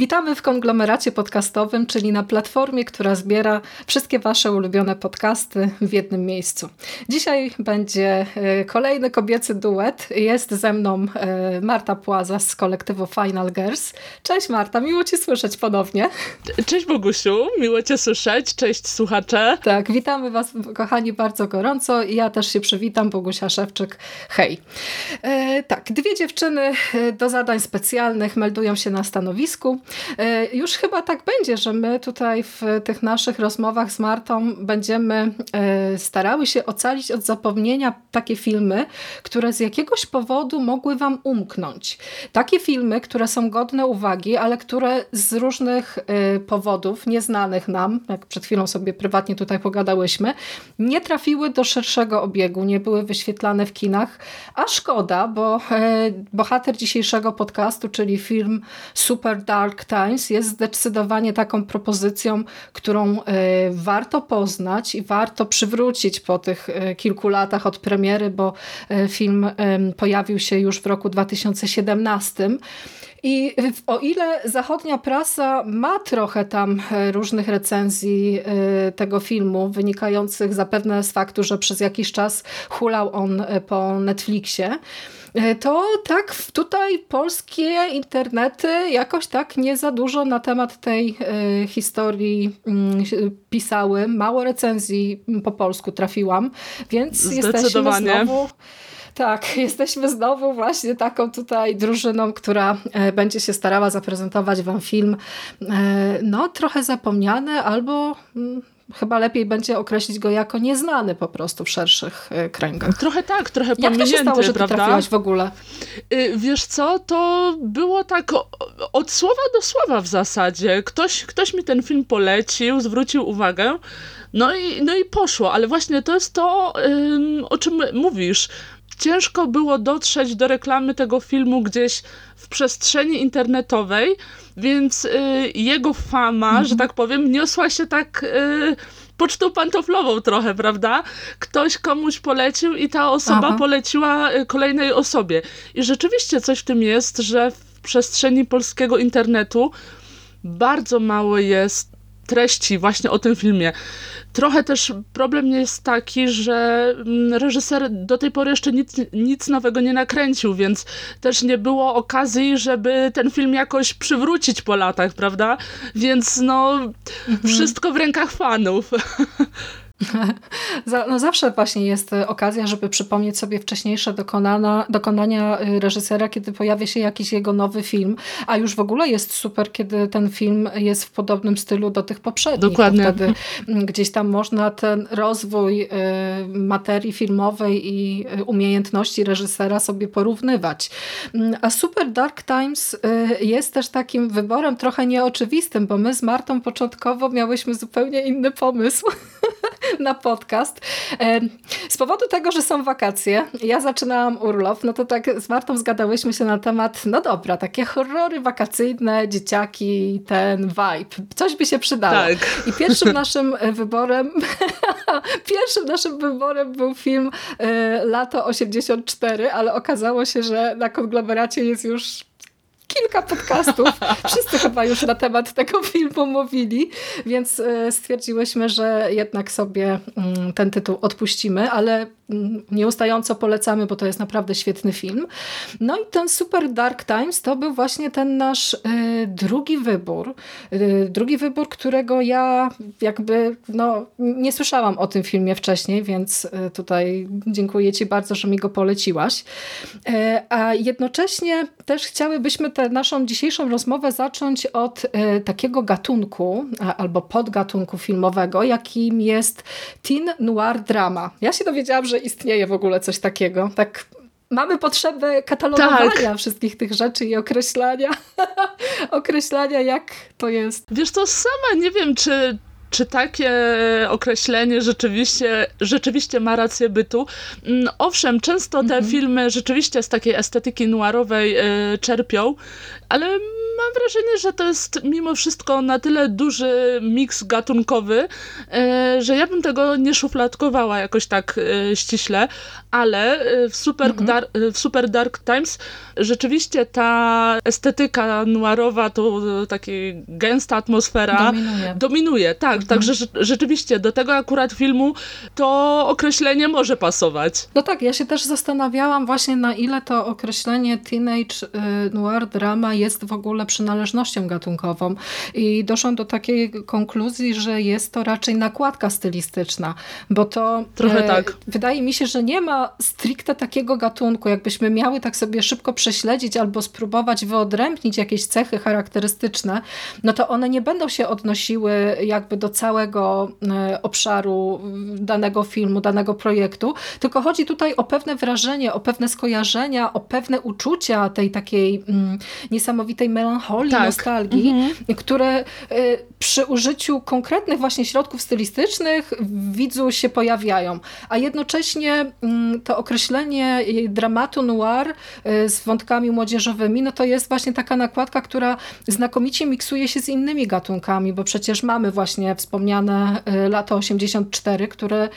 Witamy w konglomeracie podcastowym, czyli na platformie, która zbiera wszystkie Wasze ulubione podcasty w jednym miejscu. Dzisiaj będzie e, kolejny kobiecy duet. Jest ze mną e, Marta Płaza z kolektywu Final Girls. Cześć Marta, miło Cię słyszeć ponownie. Cześć Bogusiu, miło Cię słyszeć. Cześć słuchacze. Tak, witamy Was kochani bardzo gorąco i ja też się przywitam, Bogusia Szewczyk. Hej. E, tak, dwie dziewczyny do zadań specjalnych meldują się na stanowisku. E, już chyba tak będzie, że my tutaj w tych naszych rozmowach z Martą będziemy e, starały się ocalić od zapomnienia takie filmy, które z jakiegoś powodu mogły wam umknąć. Takie filmy, które są godne uwagi, ale które z różnych e, powodów, nieznanych nam, jak przed chwilą sobie prywatnie tutaj pogadałyśmy, nie trafiły do szerszego obiegu, nie były wyświetlane w kinach, a szkoda, bo bohater dzisiejszego podcastu, czyli film Super Dark Times jest zdecydowanie taką propozycją, którą e, warto poznać i warto przywrócić po tych e, kilku latach od premiery, bo e, film pojawił się już w roku 2017. I o ile zachodnia prasa ma trochę tam różnych recenzji tego filmu, wynikających zapewne z faktu, że przez jakiś czas hulał on po Netflixie, to tak tutaj polskie internety jakoś tak nie za dużo na temat tej e, historii mm, pisały. Mało recenzji po polsku trafiłam, więc jesteśmy znowu... Tak, jesteśmy znowu właśnie taką tutaj drużyną, która e, będzie się starała zaprezentować Wam film no trochę zapomniany albo mm, chyba lepiej będzie określić go jako nieznany po prostu w szerszych e, kręgach. Trochę tak, trochę pominięty, Jak to się stało, że prawda? trafiłaś w ogóle? Y, wiesz co, to było tak od słowa do słowa w zasadzie. Ktoś, ktoś mi ten film polecił, zwrócił uwagę, no i, no i poszło, ale właśnie to jest to, o czym mówisz ciężko było dotrzeć do reklamy tego filmu gdzieś w przestrzeni internetowej, więc y, jego fama, mhm. że tak powiem, niosła się tak y, pocztą pantoflową trochę, prawda? Ktoś komuś polecił i ta osoba Aha. poleciła y, kolejnej osobie. I rzeczywiście coś w tym jest, że w przestrzeni polskiego internetu bardzo mało jest treści właśnie o tym filmie. Trochę też problem jest taki, że mm, reżyser do tej pory jeszcze nic, nic nowego nie nakręcił, więc też nie było okazji, żeby ten film jakoś przywrócić po latach, prawda? Więc no, mhm. wszystko w rękach fanów. no zawsze właśnie jest e, okazja, żeby przypomnieć sobie wcześniejsze dokonana, dokonania e, reżysera, kiedy pojawia się jakiś jego nowy film, a już w ogóle jest super, kiedy ten film jest w podobnym stylu do tych poprzednich. Dokładnie. To wtedy gdzieś tam można ten rozwój e, materii filmowej i umiejętności reżysera sobie porównywać. Mm, a Super Dark Times jest też takim wyborem trochę nieoczywistym, bo my z Martą początkowo miałyśmy zupełnie inny pomysł na podcast. Z powodu tego, że są wakacje, ja zaczynałam urlop, no to tak z Martą zgadałyśmy się na temat, no dobra, takie horrory wakacyjne, dzieciaki, ten vibe. Coś by się przydało. Tak. I pierwszym naszym e, wyborem pierwszym naszym wyborem był film e, Lato 84, ale okazało się, że na konglomeracie jest już kilka podcastów. Wszyscy chyba już na temat tego filmu mówili, więc e, stwierdziłyśmy, że jednak sobie mm, ten tytuł odpuścimy, ale nieustająco polecamy, bo to jest naprawdę świetny film. No i ten Super Dark Times to był właśnie ten nasz e, drugi wybór. E, drugi wybór, którego ja jakby no, nie słyszałam o tym filmie wcześniej, więc tutaj dziękuję Ci bardzo, że mi go poleciłaś. A jednocześnie też chciałybyśmy tę naszą dzisiejszą rozmowę zacząć od takiego gatunku albo podgatunku filmowego, jakim jest teen noir drama. Ja się dowiedziałam, że istnieje w ogóle coś takiego. Tak mamy potrzebę katalogowania tak. wszystkich tych rzeczy i określania, określania jak to jest. Wiesz to sama nie wiem, czy czy takie określenie rzeczywiście, rzeczywiście ma rację bytu. Mm, owszem, często te mhm. filmy rzeczywiście z takiej estetyki noirowej e, czerpią, ale mam wrażenie, że to jest mimo wszystko na tyle duży miks gatunkowy, e, że ja bym tego nie szufladkowała jakoś tak e, ściśle, ale w Super, mhm. Dark, w Super Dark Times rzeczywiście ta estetyka noirowa, to taka gęsta atmosfera dominuje. dominuje tak, mhm. także rzeczywiście do tego akurat filmu to określenie może pasować. No tak, ja się też zastanawiałam właśnie na ile to określenie teenage y, noir drama jest w ogóle przynależnością gatunkową i doszłam do takiej konkluzji, że jest to raczej nakładka stylistyczna, bo to Trochę e, tak. wydaje mi się, że nie ma stricte takiego gatunku, jakbyśmy miały tak sobie szybko prześledzić albo spróbować wyodrębnić jakieś cechy charakterystyczne, no to one nie będą się odnosiły jakby do całego e, obszaru danego filmu, danego projektu, tylko chodzi tutaj o pewne wrażenie, o pewne skojarzenia, o pewne uczucia tej takiej mm, niesamowitej melancholii, tak. nostalgii, mhm. które y, przy użyciu konkretnych właśnie środków stylistycznych w widzu się pojawiają. A jednocześnie mm, to określenie dramatu noir y, z wątkami młodzieżowymi, no to jest właśnie taka nakładka, która znakomicie miksuje się z innymi gatunkami, bo przecież mamy właśnie wspomniane y, lato 84, które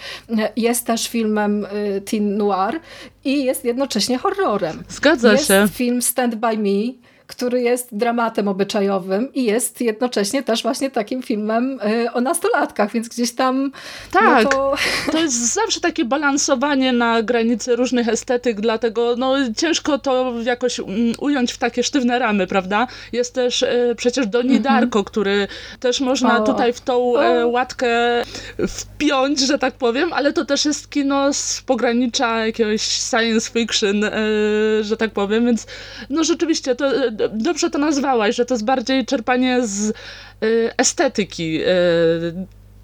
jest też filmem teen noir i jest jednocześnie horrorem. Zgadza jest się. Jest film Stand By Me, który jest dramatem obyczajowym i jest jednocześnie też właśnie takim filmem y, o nastolatkach, więc gdzieś tam... No tak, no to... to... jest zawsze takie balansowanie na granicy różnych estetyk, dlatego no, ciężko to jakoś mm, ująć w takie sztywne ramy, prawda? Jest też y, przecież Donnie mhm. Darko, który też można o. tutaj w tą e, łatkę wpiąć, że tak powiem, ale to też jest kino z pogranicza jakiegoś science fiction, e, że tak powiem, więc no rzeczywiście to dobrze to nazwałaś, że to jest bardziej czerpanie z y, estetyki y,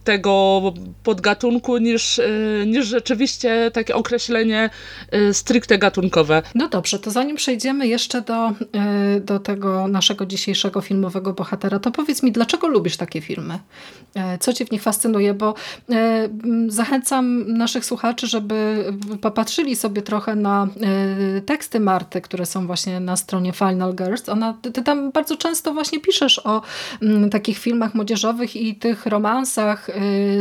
tego podgatunku niż, y, niż rzeczywiście takie określenie y, stricte gatunkowe. No dobrze, to zanim przejdziemy jeszcze do, y, do tego naszego dzisiejszego filmowego bohatera, to powiedz mi, dlaczego lubisz takie filmy? Co cię w nich fascynuje? Bo zachęcam naszych słuchaczy, żeby popatrzyli sobie trochę na teksty Marty, które są właśnie na stronie Final Girls. Ona, ty tam bardzo często właśnie piszesz o takich filmach młodzieżowych i tych romansach,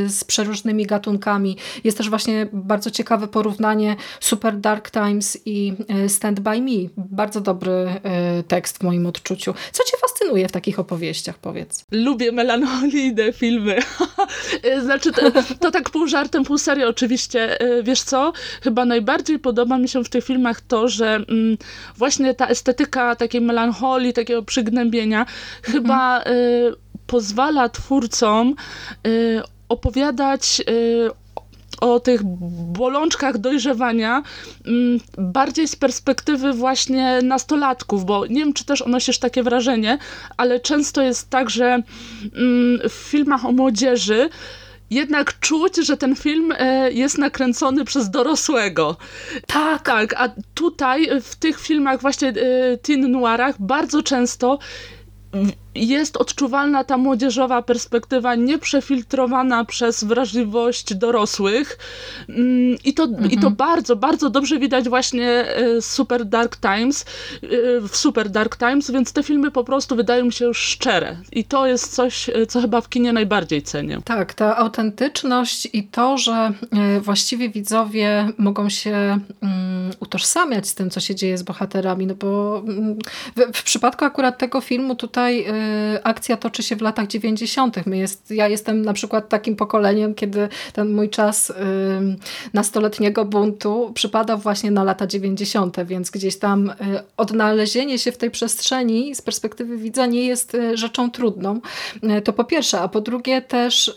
z przeróżnymi gatunkami. Jest też właśnie bardzo ciekawe porównanie Super Dark Times i y, Stand By Me. Bardzo dobry y, tekst w moim odczuciu. Co cię fascynuje w takich opowieściach, powiedz? Lubię melancholijne filmy. znaczy, to, to, tak pół żartem, pół serio oczywiście. Wiesz co? Chyba najbardziej podoba mi się w tych filmach to, że mm, właśnie ta estetyka takiej melancholii, takiego przygnębienia mhm. chyba pozwala twórcom y, opowiadać y, o tych bolączkach dojrzewania mm, bardziej z perspektywy właśnie nastolatków, bo nie wiem, czy też odnosisz takie wrażenie, ale często jest tak, że mm, w filmach o młodzieży jednak czuć, że ten film e, jest nakręcony przez dorosłego. Tak. Tak, a tutaj w tych filmach właśnie e, teen noirach bardzo często jest odczuwalna ta młodzieżowa perspektywa nieprzefiltrowana przez wrażliwość dorosłych mm, i to, mhm. i to bardzo, bardzo dobrze widać właśnie e, Super Dark Times, e, w Super Dark Times, więc te filmy po prostu wydają mi się już szczere i to jest coś, e, co chyba w kinie najbardziej cenię. Tak, ta autentyczność i to, że właściwie widzowie mogą się mm, utożsamiać z tym, co się dzieje z bohaterami, no bo mm, w, w przypadku akurat tego filmu tutaj akcja toczy się w latach 90. My jest, ja jestem na przykład takim pokoleniem, kiedy ten mój czas nastoletniego buntu przypadał właśnie na lata 90., więc gdzieś tam y, odnalezienie się w tej przestrzeni z perspektywy widza nie jest y, rzeczą trudną. Y, to po pierwsze, a po drugie też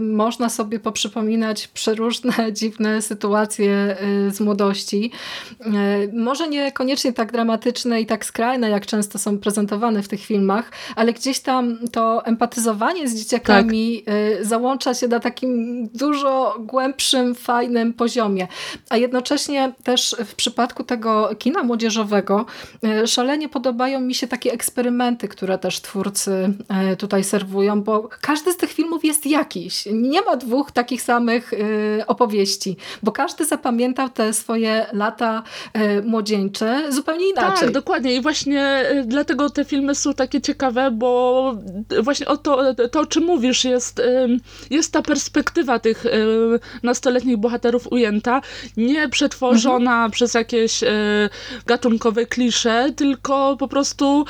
można sobie poprzypominać przeróżne dziwne sytuacje z młodości. Może niekoniecznie tak dramatyczne i tak skrajne, jak często są prezentowane w tych filmach, ale gdzieś tam to empatyzowanie z dzieciakami tak. załącza się na takim dużo głębszym, fajnym poziomie. A jednocześnie też w przypadku tego kina młodzieżowego szalenie podobają mi się takie eksperymenty, które też twórcy tutaj serwują, bo każdy z tych filmów jest jakiś. Nie ma dwóch takich samych opowieści, bo każdy zapamiętał te swoje lata młodzieńcze zupełnie inaczej. Tak, dokładnie i właśnie dlatego te filmy są takie ciekawe, bo właśnie o to, to o czym mówisz, jest, jest ta perspektywa tych nastoletnich bohaterów ujęta, nie przetworzona mhm. przez jakieś e, gatunkowe klisze, tylko po prostu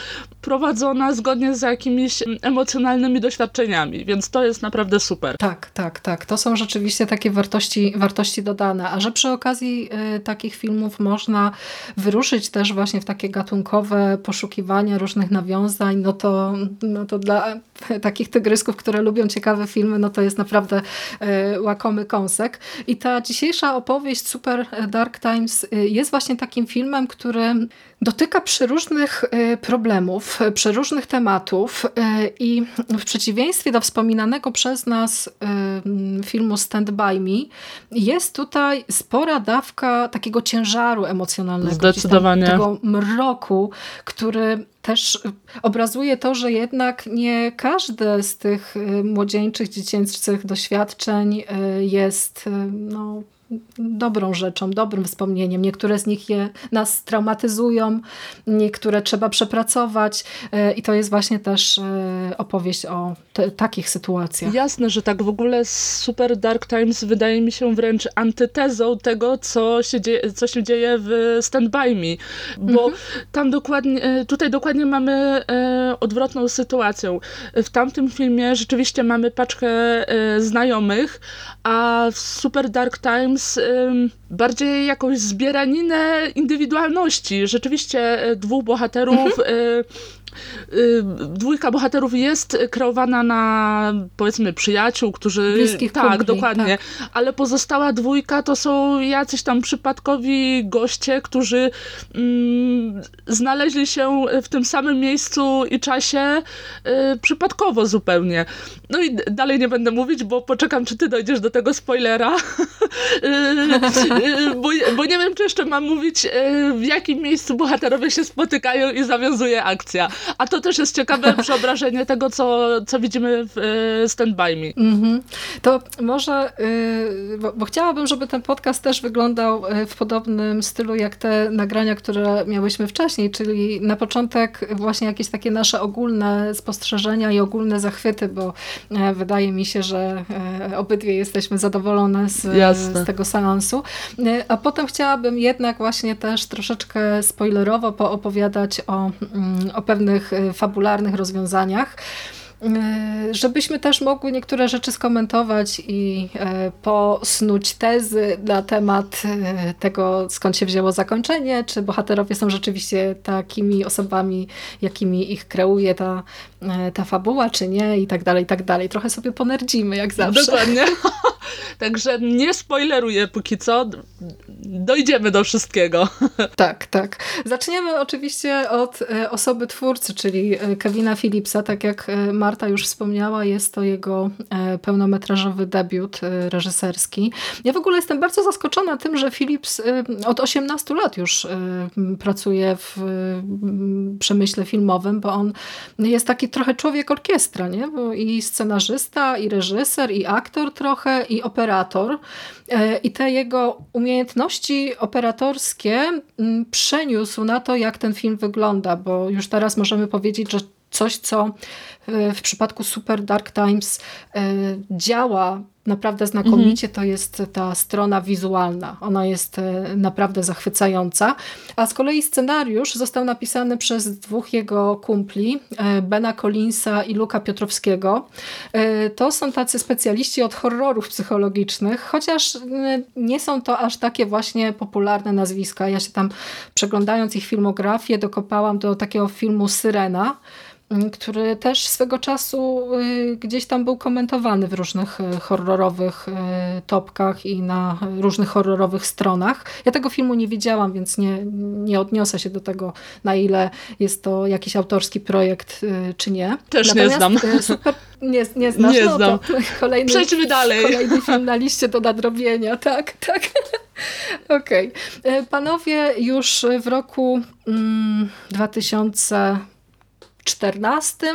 prowadzona zgodnie z jakimiś emocjonalnymi doświadczeniami, więc to jest naprawdę super. Tak, tak, tak. To są rzeczywiście takie wartości, wartości dodane, a że przy okazji y, takich filmów można wyruszyć też właśnie w takie gatunkowe poszukiwania różnych nawiązań, no to, no to dla takich tygrysków, które lubią ciekawe filmy, no to jest naprawdę y, łakomy kąsek. I ta dzisiejsza opowieść Super Dark Times y, jest właśnie takim filmem, który dotyka przeróżnych y, problemów, przeróżnych tematów y, i w przeciwieństwie do wspominanego przez nas y, filmu Stand By Me jest tutaj spora dawka takiego ciężaru emocjonalnego. Zdecydowanie. Tego mroku, który też obrazuje to, że jednak nie każde z tych młodzieńczych, dziecięcych doświadczeń jest no, dobrą rzeczą, dobrym wspomnieniem. Niektóre z nich je, nas traumatyzują, niektóre trzeba przepracować e, i to jest właśnie też e, opowieść o te, takich sytuacjach. Jasne, że tak. W ogóle Super Dark Times wydaje mi się wręcz antytezą tego, co się dzieje, co się dzieje w Stand By Me, bo mhm. tam dokładnie, e, tutaj dokładnie mamy odwrotną sytuację. W tamtym filmie rzeczywiście mamy paczkę znajomych, a w Super Dark Times bardziej jakąś zbieraninę indywidualności. Rzeczywiście e, dwóch bohaterów mhm. Y, dwójka bohaterów jest kreowana na powiedzmy przyjaciół, którzy... Bliskich Tak, kumpli, dokładnie. Tak. Ale pozostała dwójka to są jacyś tam przypadkowi goście, którzy mm, znaleźli się w tym samym miejscu i czasie y, przypadkowo zupełnie. No i dalej nie będę mówić, bo poczekam, czy ty dojdziesz do tego spoilera. Y, y, bo, bo nie wiem, czy jeszcze mam mówić, w jakim miejscu bohaterowie się spotykają i zawiązuje akcja. A to też jest ciekawe przeobrażenie tego, co, co widzimy w e, Stand By Me. Mm -hmm. To może, y, bo, bo, chciałabym, żeby ten podcast też wyglądał y, w podobnym stylu, jak te nagrania, które miałyśmy wcześniej, czyli na początek właśnie jakieś takie nasze ogólne spostrzeżenia i ogólne zachwyty, bo e, wydaje mi się, że e, obydwie jesteśmy zadowolone z, z tego seansu. A potem chciałabym jednak właśnie też troszeczkę spoilerowo poopowiadać o, mm, o pewnych pewnych y, fabularnych rozwiązaniach żebyśmy też mogły niektóre rzeczy skomentować i y, posnuć tezy na temat tego, skąd się wzięło zakończenie, czy bohaterowie są rzeczywiście takimi osobami, jakimi ich kreuje ta, ta fabuła, czy nie i tak dalej, i tak dalej. Trochę sobie ponerdzimy, jak zawsze. Dokładnie. Także nie spoileruję póki co. Dojdziemy do wszystkiego. Tak, tak. Zaczniemy oczywiście od e, osoby twórcy, czyli e, Kevina Phillipsa. Tak jak e, Marta już wspomniała, jest to jego pełnometrażowy debiut reżyserski. Ja w ogóle jestem bardzo zaskoczona tym, że Phillips od 18 lat już pracuje w przemyśle filmowym, bo on jest taki trochę człowiek orkiestra, nie? I scenarzysta, i reżyser, i aktor trochę, i operator. E, I te jego umiejętności operatorskie przeniósł na to, jak ten film wygląda, bo już teraz możemy powiedzieć, że coś, co w przypadku Super Dark Times e, działa naprawdę znakomicie, mhm. to jest ta strona wizualna. Ona jest e, naprawdę zachwycająca. A z kolei scenariusz został napisany przez dwóch jego kumpli, e, Bena Collinsa i Luka Piotrowskiego. To są tacy specjaliści od horrorów psychologicznych, chociaż nie są to aż takie właśnie popularne nazwiska. Ja się tam przeglądając ich filmografię dokopałam do takiego filmu Syrena, Mm, który też swego czasu y, gdzieś tam był komentowany w różnych y, horrorowych y, topkach i na różnych horrorowych stronach. Ja tego filmu nie widziałam, więc nie, nie odniosę się do tego, na ile jest to jakiś autorski projekt, czy nie. Też Natomiast nie znam. Super, nie, nie znasz, nie no, znam. kolejny, Przejdźmy dalej. Kolejny film na liście do nadrobienia, tak, tak. Okej. Okay. Panowie już w roku mm, 2000 14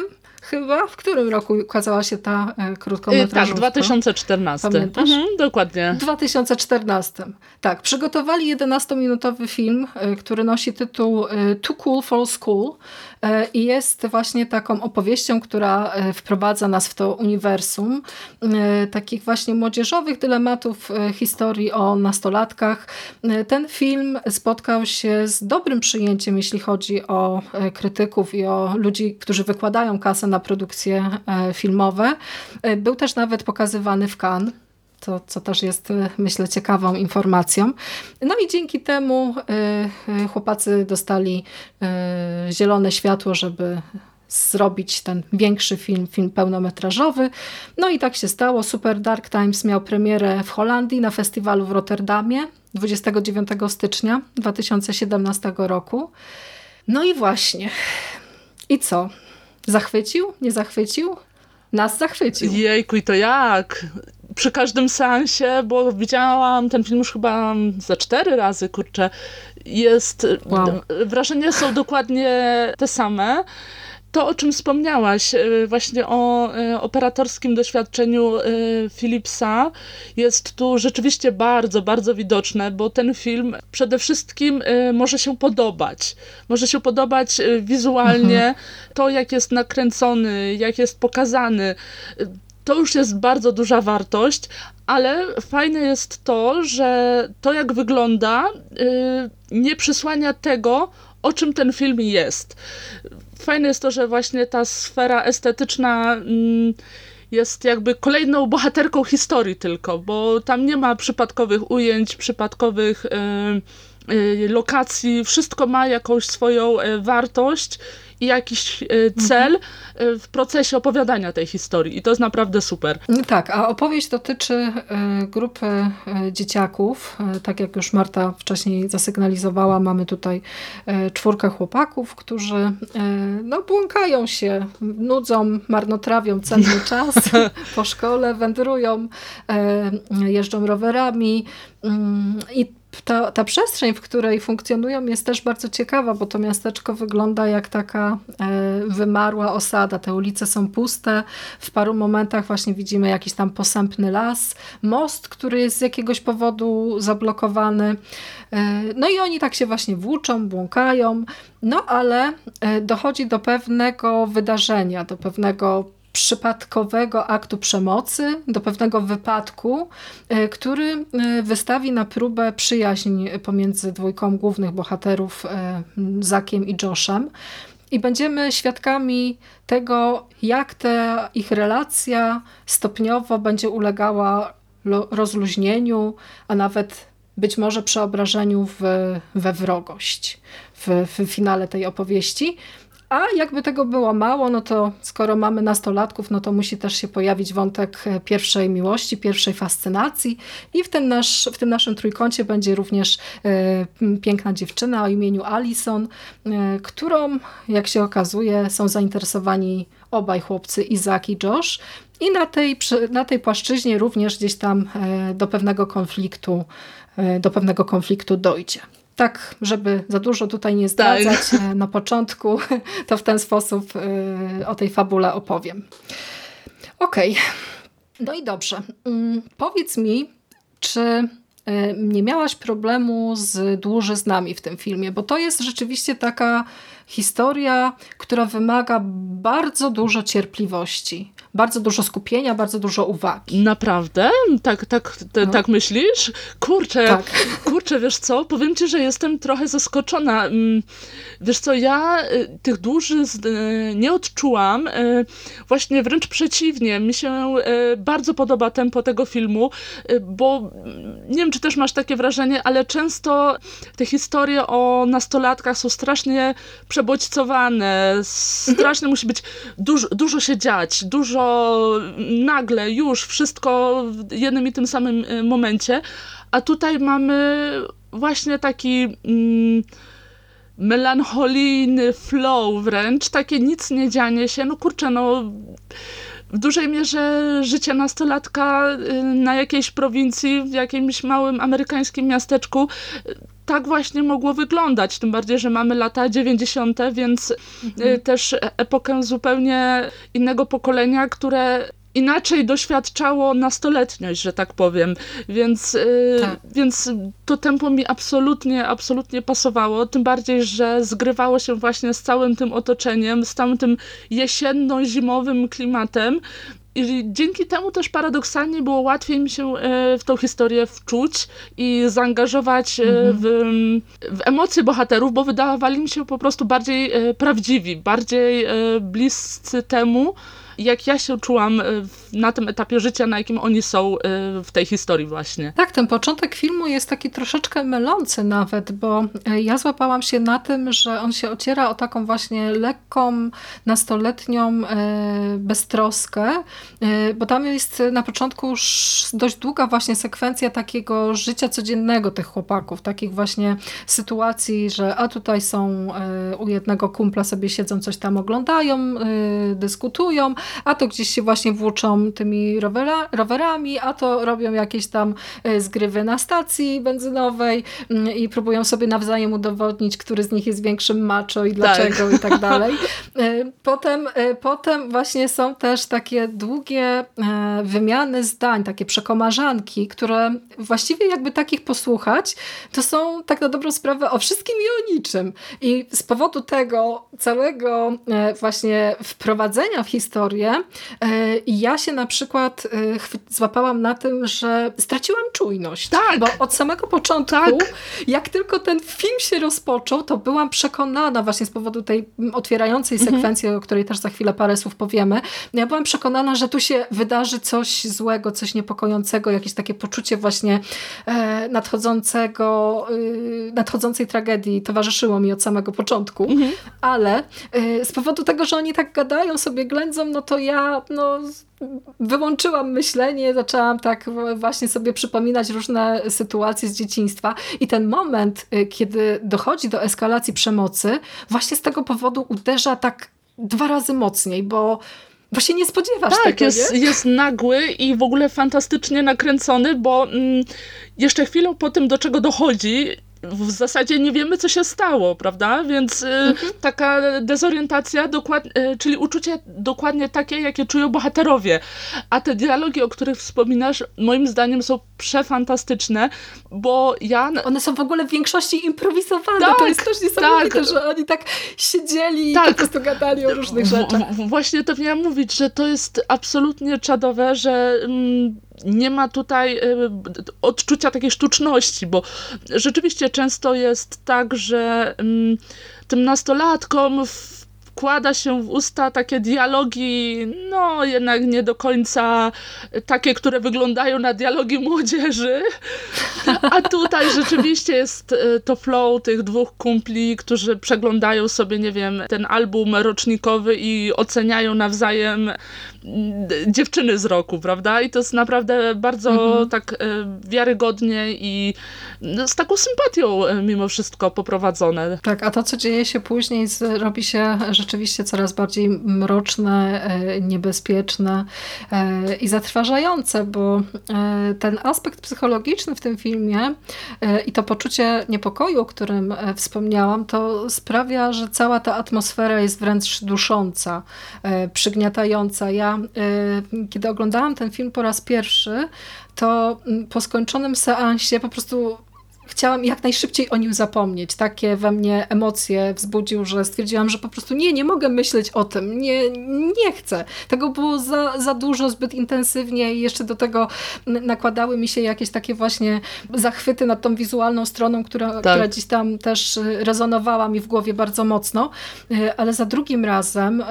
chyba, w którym roku ukazała się ta e, krótkometrażówka? Tak, 2014. Pamiętasz? Mhm, dokładnie. 2014. Tak, przygotowali 11-minutowy film, e, który nosi tytuł e, Too Cool for School i jest właśnie taką opowieścią, która e, wprowadza nas w to uniwersum e, takich właśnie młodzieżowych dylematów historii o nastolatkach. Ten film spotkał się z dobrym przyjęciem, jeśli chodzi o krytyków i o ludzi, którzy wykładają kasę na produkcje e, filmowe. E, był też nawet pokazywany w Cannes. To, co też jest, e, myślę, ciekawą informacją. No i dzięki temu chłopacy dostali zielone światło, żeby zrobić ten większy film, film pełnometrażowy. No i tak się stało. Super Dark Times miał premierę w Holandii na festiwalu w Rotterdamie 29 stycznia 2017 roku. No i właśnie. I co? Zachwycił? Nie zachwycił? Nas zachwycił. Jejku, i to jak? Przy każdym seansie, bo widziałam ten film już chyba za cztery razy, kurczę. Jest, wow. wrażenia są dokładnie te same to, o czym wspomniałaś, e, właśnie o e, operatorskim doświadczeniu e, Philipsa, jest tu rzeczywiście bardzo, bardzo widoczne, bo ten film przede wszystkim może się podobać. Może się podobać wizualnie, mhm. to jak jest nakręcony, jak jest pokazany. To już jest bardzo duża wartość, ale fajne jest to, że to jak wygląda nie przysłania tego, o czym ten film jest. Fajne jest to, że właśnie ta sfera estetyczna mm, jest jakby kolejną bohaterką historii tylko, bo tam nie ma przypadkowych ujęć, przypadkowych y, y, lokacji, wszystko ma jakąś swoją y, wartość i jakiś e, cel mhm. w procesie opowiadania tej historii. I to jest naprawdę super. Tak, a opowieść dotyczy e, grupy dzieciaków. Tak jak już Marta wcześniej zasygnalizowała, mamy tutaj czwórkę chłopaków, którzy no, błąkają się, nudzą, marnotrawią cenny czas po szkole, wędrują, jeżdżą rowerami mm, i ta, ta przestrzeń, w której funkcjonują jest też bardzo ciekawa, bo to miasteczko wygląda jak taka e, wymarła osada. Te ulice są puste, w paru momentach właśnie widzimy jakiś tam posępny las, most, który jest z jakiegoś powodu zablokowany. E, no i oni tak się właśnie włóczą, błąkają, no ale e, dochodzi do pewnego wydarzenia, do pewnego przypadkowego aktu przemocy, do pewnego wypadku, e, który e, wystawi na próbę przyjaźń pomiędzy dwójką głównych bohaterów, e, Zakiem i Joshem. I będziemy świadkami tego, jak ta ich relacja stopniowo będzie ulegała rozluźnieniu, a nawet być może przeobrażeniu w, we wrogość w, w finale tej opowieści. A jakby tego było mało, no to skoro mamy nastolatków, no to musi też się pojawić wątek e, pierwszej miłości, pierwszej fascynacji i w tym, nasz, w tym naszym trójkącie będzie również e, piękna dziewczyna o imieniu Alison, e, którą, jak się okazuje, są zainteresowani obaj chłopcy, Izak i Josh. I na tej, na tej płaszczyźnie również gdzieś tam do pewnego konfliktu, do pewnego konfliktu dojdzie tak, żeby za dużo tutaj nie zdradzać tak. Na początku, to w ten sposób e, o tej fabule opowiem. Okej, okay. no i dobrze. Mm, powiedz mi, czy e, nie miałaś problemu z dłużyznami w tym filmie, bo to jest rzeczywiście taka historia, która wymaga bardzo dużo cierpliwości bardzo dużo skupienia, bardzo dużo uwagi. Naprawdę? Tak, tak, te, no. tak myślisz? Kurczę, tak. kurczę, wiesz co? Powiem ci, że jestem trochę zaskoczona. Mm, wiesz co, ja y, tych duży y, nie odczułam. Y, właśnie wręcz przeciwnie. Mi się bardzo podoba tempo tego filmu, bo mm, nie wiem, czy też masz takie wrażenie, ale często te historie o nastolatkach są strasznie przebodźcowane, strasznie musi być, dużo, dużo się dziać, dużo nagle, już, wszystko w jednym i tym samym y, momencie, a tutaj mamy właśnie taki... Mm, melancholijny flow wręcz, takie nic nie dzianie się, no kurczę, no w dużej mierze życie nastolatka y, na jakiejś prowincji, w jakimś małym amerykańskim miasteczku tak właśnie mogło wyglądać, tym bardziej, że mamy lata 90., więc y, mhm. też epokę zupełnie innego pokolenia, które inaczej doświadczało nastoletniość, że tak powiem. Więc, y, tak. więc to tempo mi absolutnie, absolutnie pasowało. Tym bardziej, że zgrywało się właśnie z całym tym otoczeniem, z całym tym jesienno-zimowym klimatem. I dzięki temu też paradoksalnie było łatwiej mi się e, w tą historię wczuć i zaangażować e, mhm. w, w emocje bohaterów, bo wydawali mi się po prostu bardziej e, prawdziwi, bardziej bliscy temu, jak ja się czułam e, na tym etapie życia, na jakim oni są e, w tej historii właśnie. Tak, ten początek filmu jest taki troszeczkę mylący nawet, bo e, ja złapałam się na tym, że on się ociera o taką właśnie lekką, nastoletnią beztroskę, bo tam jest na początku już dość długa właśnie sekwencja takiego życia codziennego tych chłopaków, takich właśnie sytuacji, że a tutaj są u jednego kumpla sobie siedzą, coś tam oglądają, dyskutują, a to gdzieś się właśnie włóczą tymi rowera, rowerami, a to robią jakieś tam e, zgrywy na stacji benzynowej mm, i próbują sobie nawzajem udowodnić, który z nich jest większym macho i dlaczego tak. i tak dalej. E, potem, e, potem właśnie są też takie długie wymiany zdań, takie przekomarzanki, które właściwie jakby takich posłuchać, to są tak na dobrą sprawę o wszystkim i o niczym. I z powodu tego całego właśnie wprowadzenia w historię historię e, i ja się na przykład e, złapałam na tym, że straciłam czujność. Tak. Bo od samego początku, tak. jak tylko ten film się rozpoczął, to byłam przekonana właśnie z powodu tej otwierającej mhm. sekwencji, o której też za chwilę parę słów powiemy. Ja byłam przekonana, że tu się wydarzy coś złego, coś niepokojącego, jakieś takie poczucie właśnie e, nadchodzącego, nadchodzącej tragedii towarzyszyło mi od samego początku. Mhm. Ale z powodu tego, że oni tak gadają sobie, ględzą, no to ja no, wyłączyłam myślenie, zaczęłam tak właśnie sobie przypominać różne sytuacje z dzieciństwa i ten moment, y, kiedy dochodzi do eskalacji przemocy, właśnie z tego powodu uderza tak dwa razy mocniej, bo bo się nie spodziewasz tak, tego, jest, nie? jest nagły i w ogóle fantastycznie nakręcony, bo mm, jeszcze chwilą po tym, do czego dochodzi, w zasadzie nie wiemy, co się stało, prawda? Więc y, mhm. taka dezorientacja, dokład, y, czyli uczucie dokładnie takie, jakie czują bohaterowie. A te dialogi, o których wspominasz, moim zdaniem są przefantastyczne, bo ja... One są w ogóle w większości improwizowane. Tak, to jest też niesamowite, tak. że oni tak siedzieli tak. i po prostu gadali o różnych rzeczach. W, w, właśnie to miałam mówić, że to jest absolutnie czadowe, że... Mm, nie ma tutaj y, odczucia takiej sztuczności, bo rzeczywiście często jest tak, że mm, tym nastolatkom wkłada się w usta takie dialogi, no jednak nie do końca takie, które wyglądają na dialogi młodzieży. A tutaj rzeczywiście jest e, to flow tych dwóch kumpli, którzy przeglądają sobie, nie wiem, ten album rocznikowy i oceniają nawzajem dziewczyny z roku, prawda? I to jest naprawdę bardzo mhm. tak e, wiarygodnie i no, z taką sympatią e, mimo wszystko poprowadzone. Tak, a to, co dzieje się później, robi się rzeczywiście coraz bardziej mroczne, e, niebezpieczne e, i zatrważające, bo e, ten aspekt psychologiczny w tym filmie i to poczucie niepokoju, o którym wspomniałam, to sprawia, że cała ta atmosfera jest wręcz dusząca, przygniatająca. Ja, kiedy oglądałam ten film po raz pierwszy, to po skończonym seansie po prostu chciałam jak najszybciej o nim zapomnieć. Takie we mnie emocje wzbudził, że stwierdziłam, że po prostu nie, nie mogę myśleć o tym, nie, nie chcę. Tego było za, za dużo, zbyt intensywnie i jeszcze do tego nakładały mi się jakieś takie właśnie zachwyty nad tą wizualną stroną, która, tak. która gdzieś tam też rezonowała mi w głowie bardzo mocno, e, ale za drugim razem e,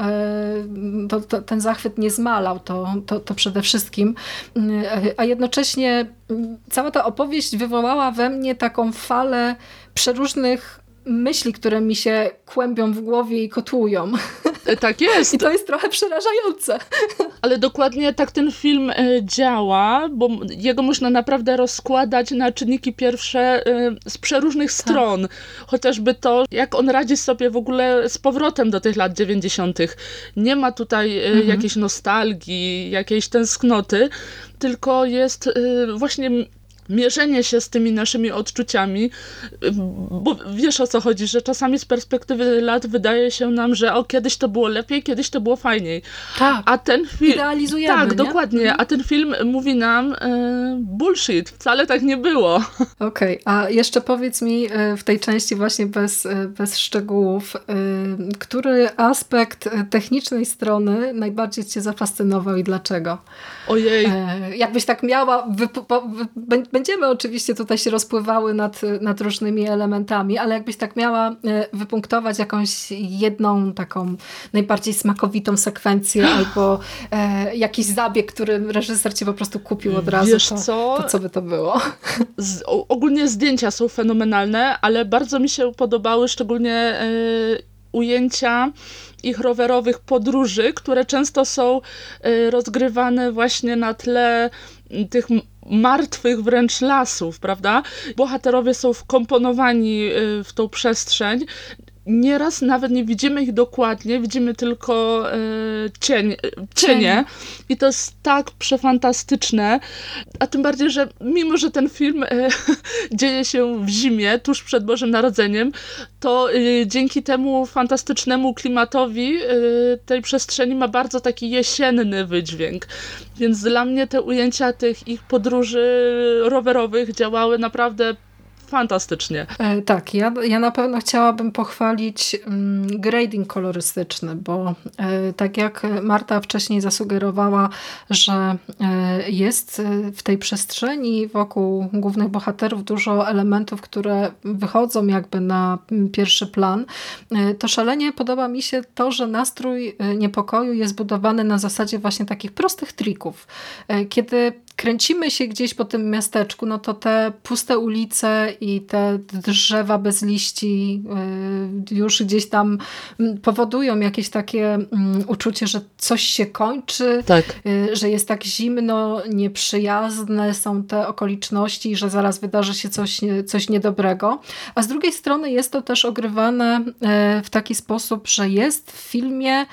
to, to, ten zachwyt nie zmalał, to, to, to przede wszystkim, e, a jednocześnie cała ta opowieść wywołała we mnie taką falę przeróżnych myśli, które mi się kłębią w głowie i kotłują. E, tak jest. I to jest trochę przerażające. Ale dokładnie tak ten film e, działa, bo jego można naprawdę rozkładać na czynniki pierwsze e, z przeróżnych tak. stron. Chociażby to, jak on radzi sobie w ogóle z powrotem do tych lat 90. Nie ma tutaj mhm. jakiejś nostalgii, jakiejś tęsknoty, tylko jest właśnie mierzenie się z tymi naszymi odczuciami, bo wiesz o co chodzi, że czasami z perspektywy lat wydaje się nam, że o kiedyś to było lepiej, kiedyś to było fajniej. Tak. A ten film. Idealizujemy. Tak, nie? dokładnie. Mhm. A ten film mówi nam e, bullshit, wcale tak nie było. Okej, okay. a jeszcze powiedz mi e, w tej części właśnie bez, e, bez szczegółów, e, który aspekt technicznej strony najbardziej cię zafascynował i dlaczego? Ojej. Jakbyś tak miała, będziemy oczywiście tutaj się rozpływały nad, nad różnymi elementami, ale jakbyś tak miała e, wypunktować jakąś jedną taką najbardziej smakowitą sekwencję albo e, jakiś zabieg, który reżyser ci po prostu kupił od razu, Wiesz to, co? to co by to było? Z, ogólnie zdjęcia są fenomenalne, ale bardzo mi się podobały szczególnie e, ujęcia ich rowerowych podróży, które często są e, rozgrywane właśnie na tle tych martwych wręcz lasów, prawda? Bohaterowie są wkomponowani y, w tą przestrzeń nieraz nawet nie widzimy ich dokładnie, widzimy tylko e, cień, cienie. I to jest tak przefantastyczne, a tym bardziej, że mimo, że ten film e, dzieje się w zimie, tuż przed Bożym Narodzeniem, to e, dzięki temu fantastycznemu klimatowi e, tej przestrzeni ma bardzo taki jesienny wydźwięk, więc dla mnie te ujęcia tych ich podróży rowerowych działały naprawdę fantastycznie. E, tak, ja, ja na pewno chciałabym pochwalić mm, grading kolorystyczny, bo e, tak jak Marta wcześniej zasugerowała, że e, jest w tej przestrzeni wokół głównych bohaterów dużo elementów, które wychodzą jakby na pierwszy plan, to szalenie podoba mi się to, że nastrój niepokoju jest budowany na zasadzie właśnie takich prostych trików. Kiedy kręcimy się gdzieś po tym miasteczku, no to te puste ulice i te drzewa bez liści y, już gdzieś tam mm, powodują jakieś takie mm, uczucie, że coś się kończy, tak. Y, że jest tak zimno, nieprzyjazne są te okoliczności, że zaraz wydarzy się coś, coś niedobrego. A z drugiej strony jest to też ogrywane y, w taki sposób, że jest w filmie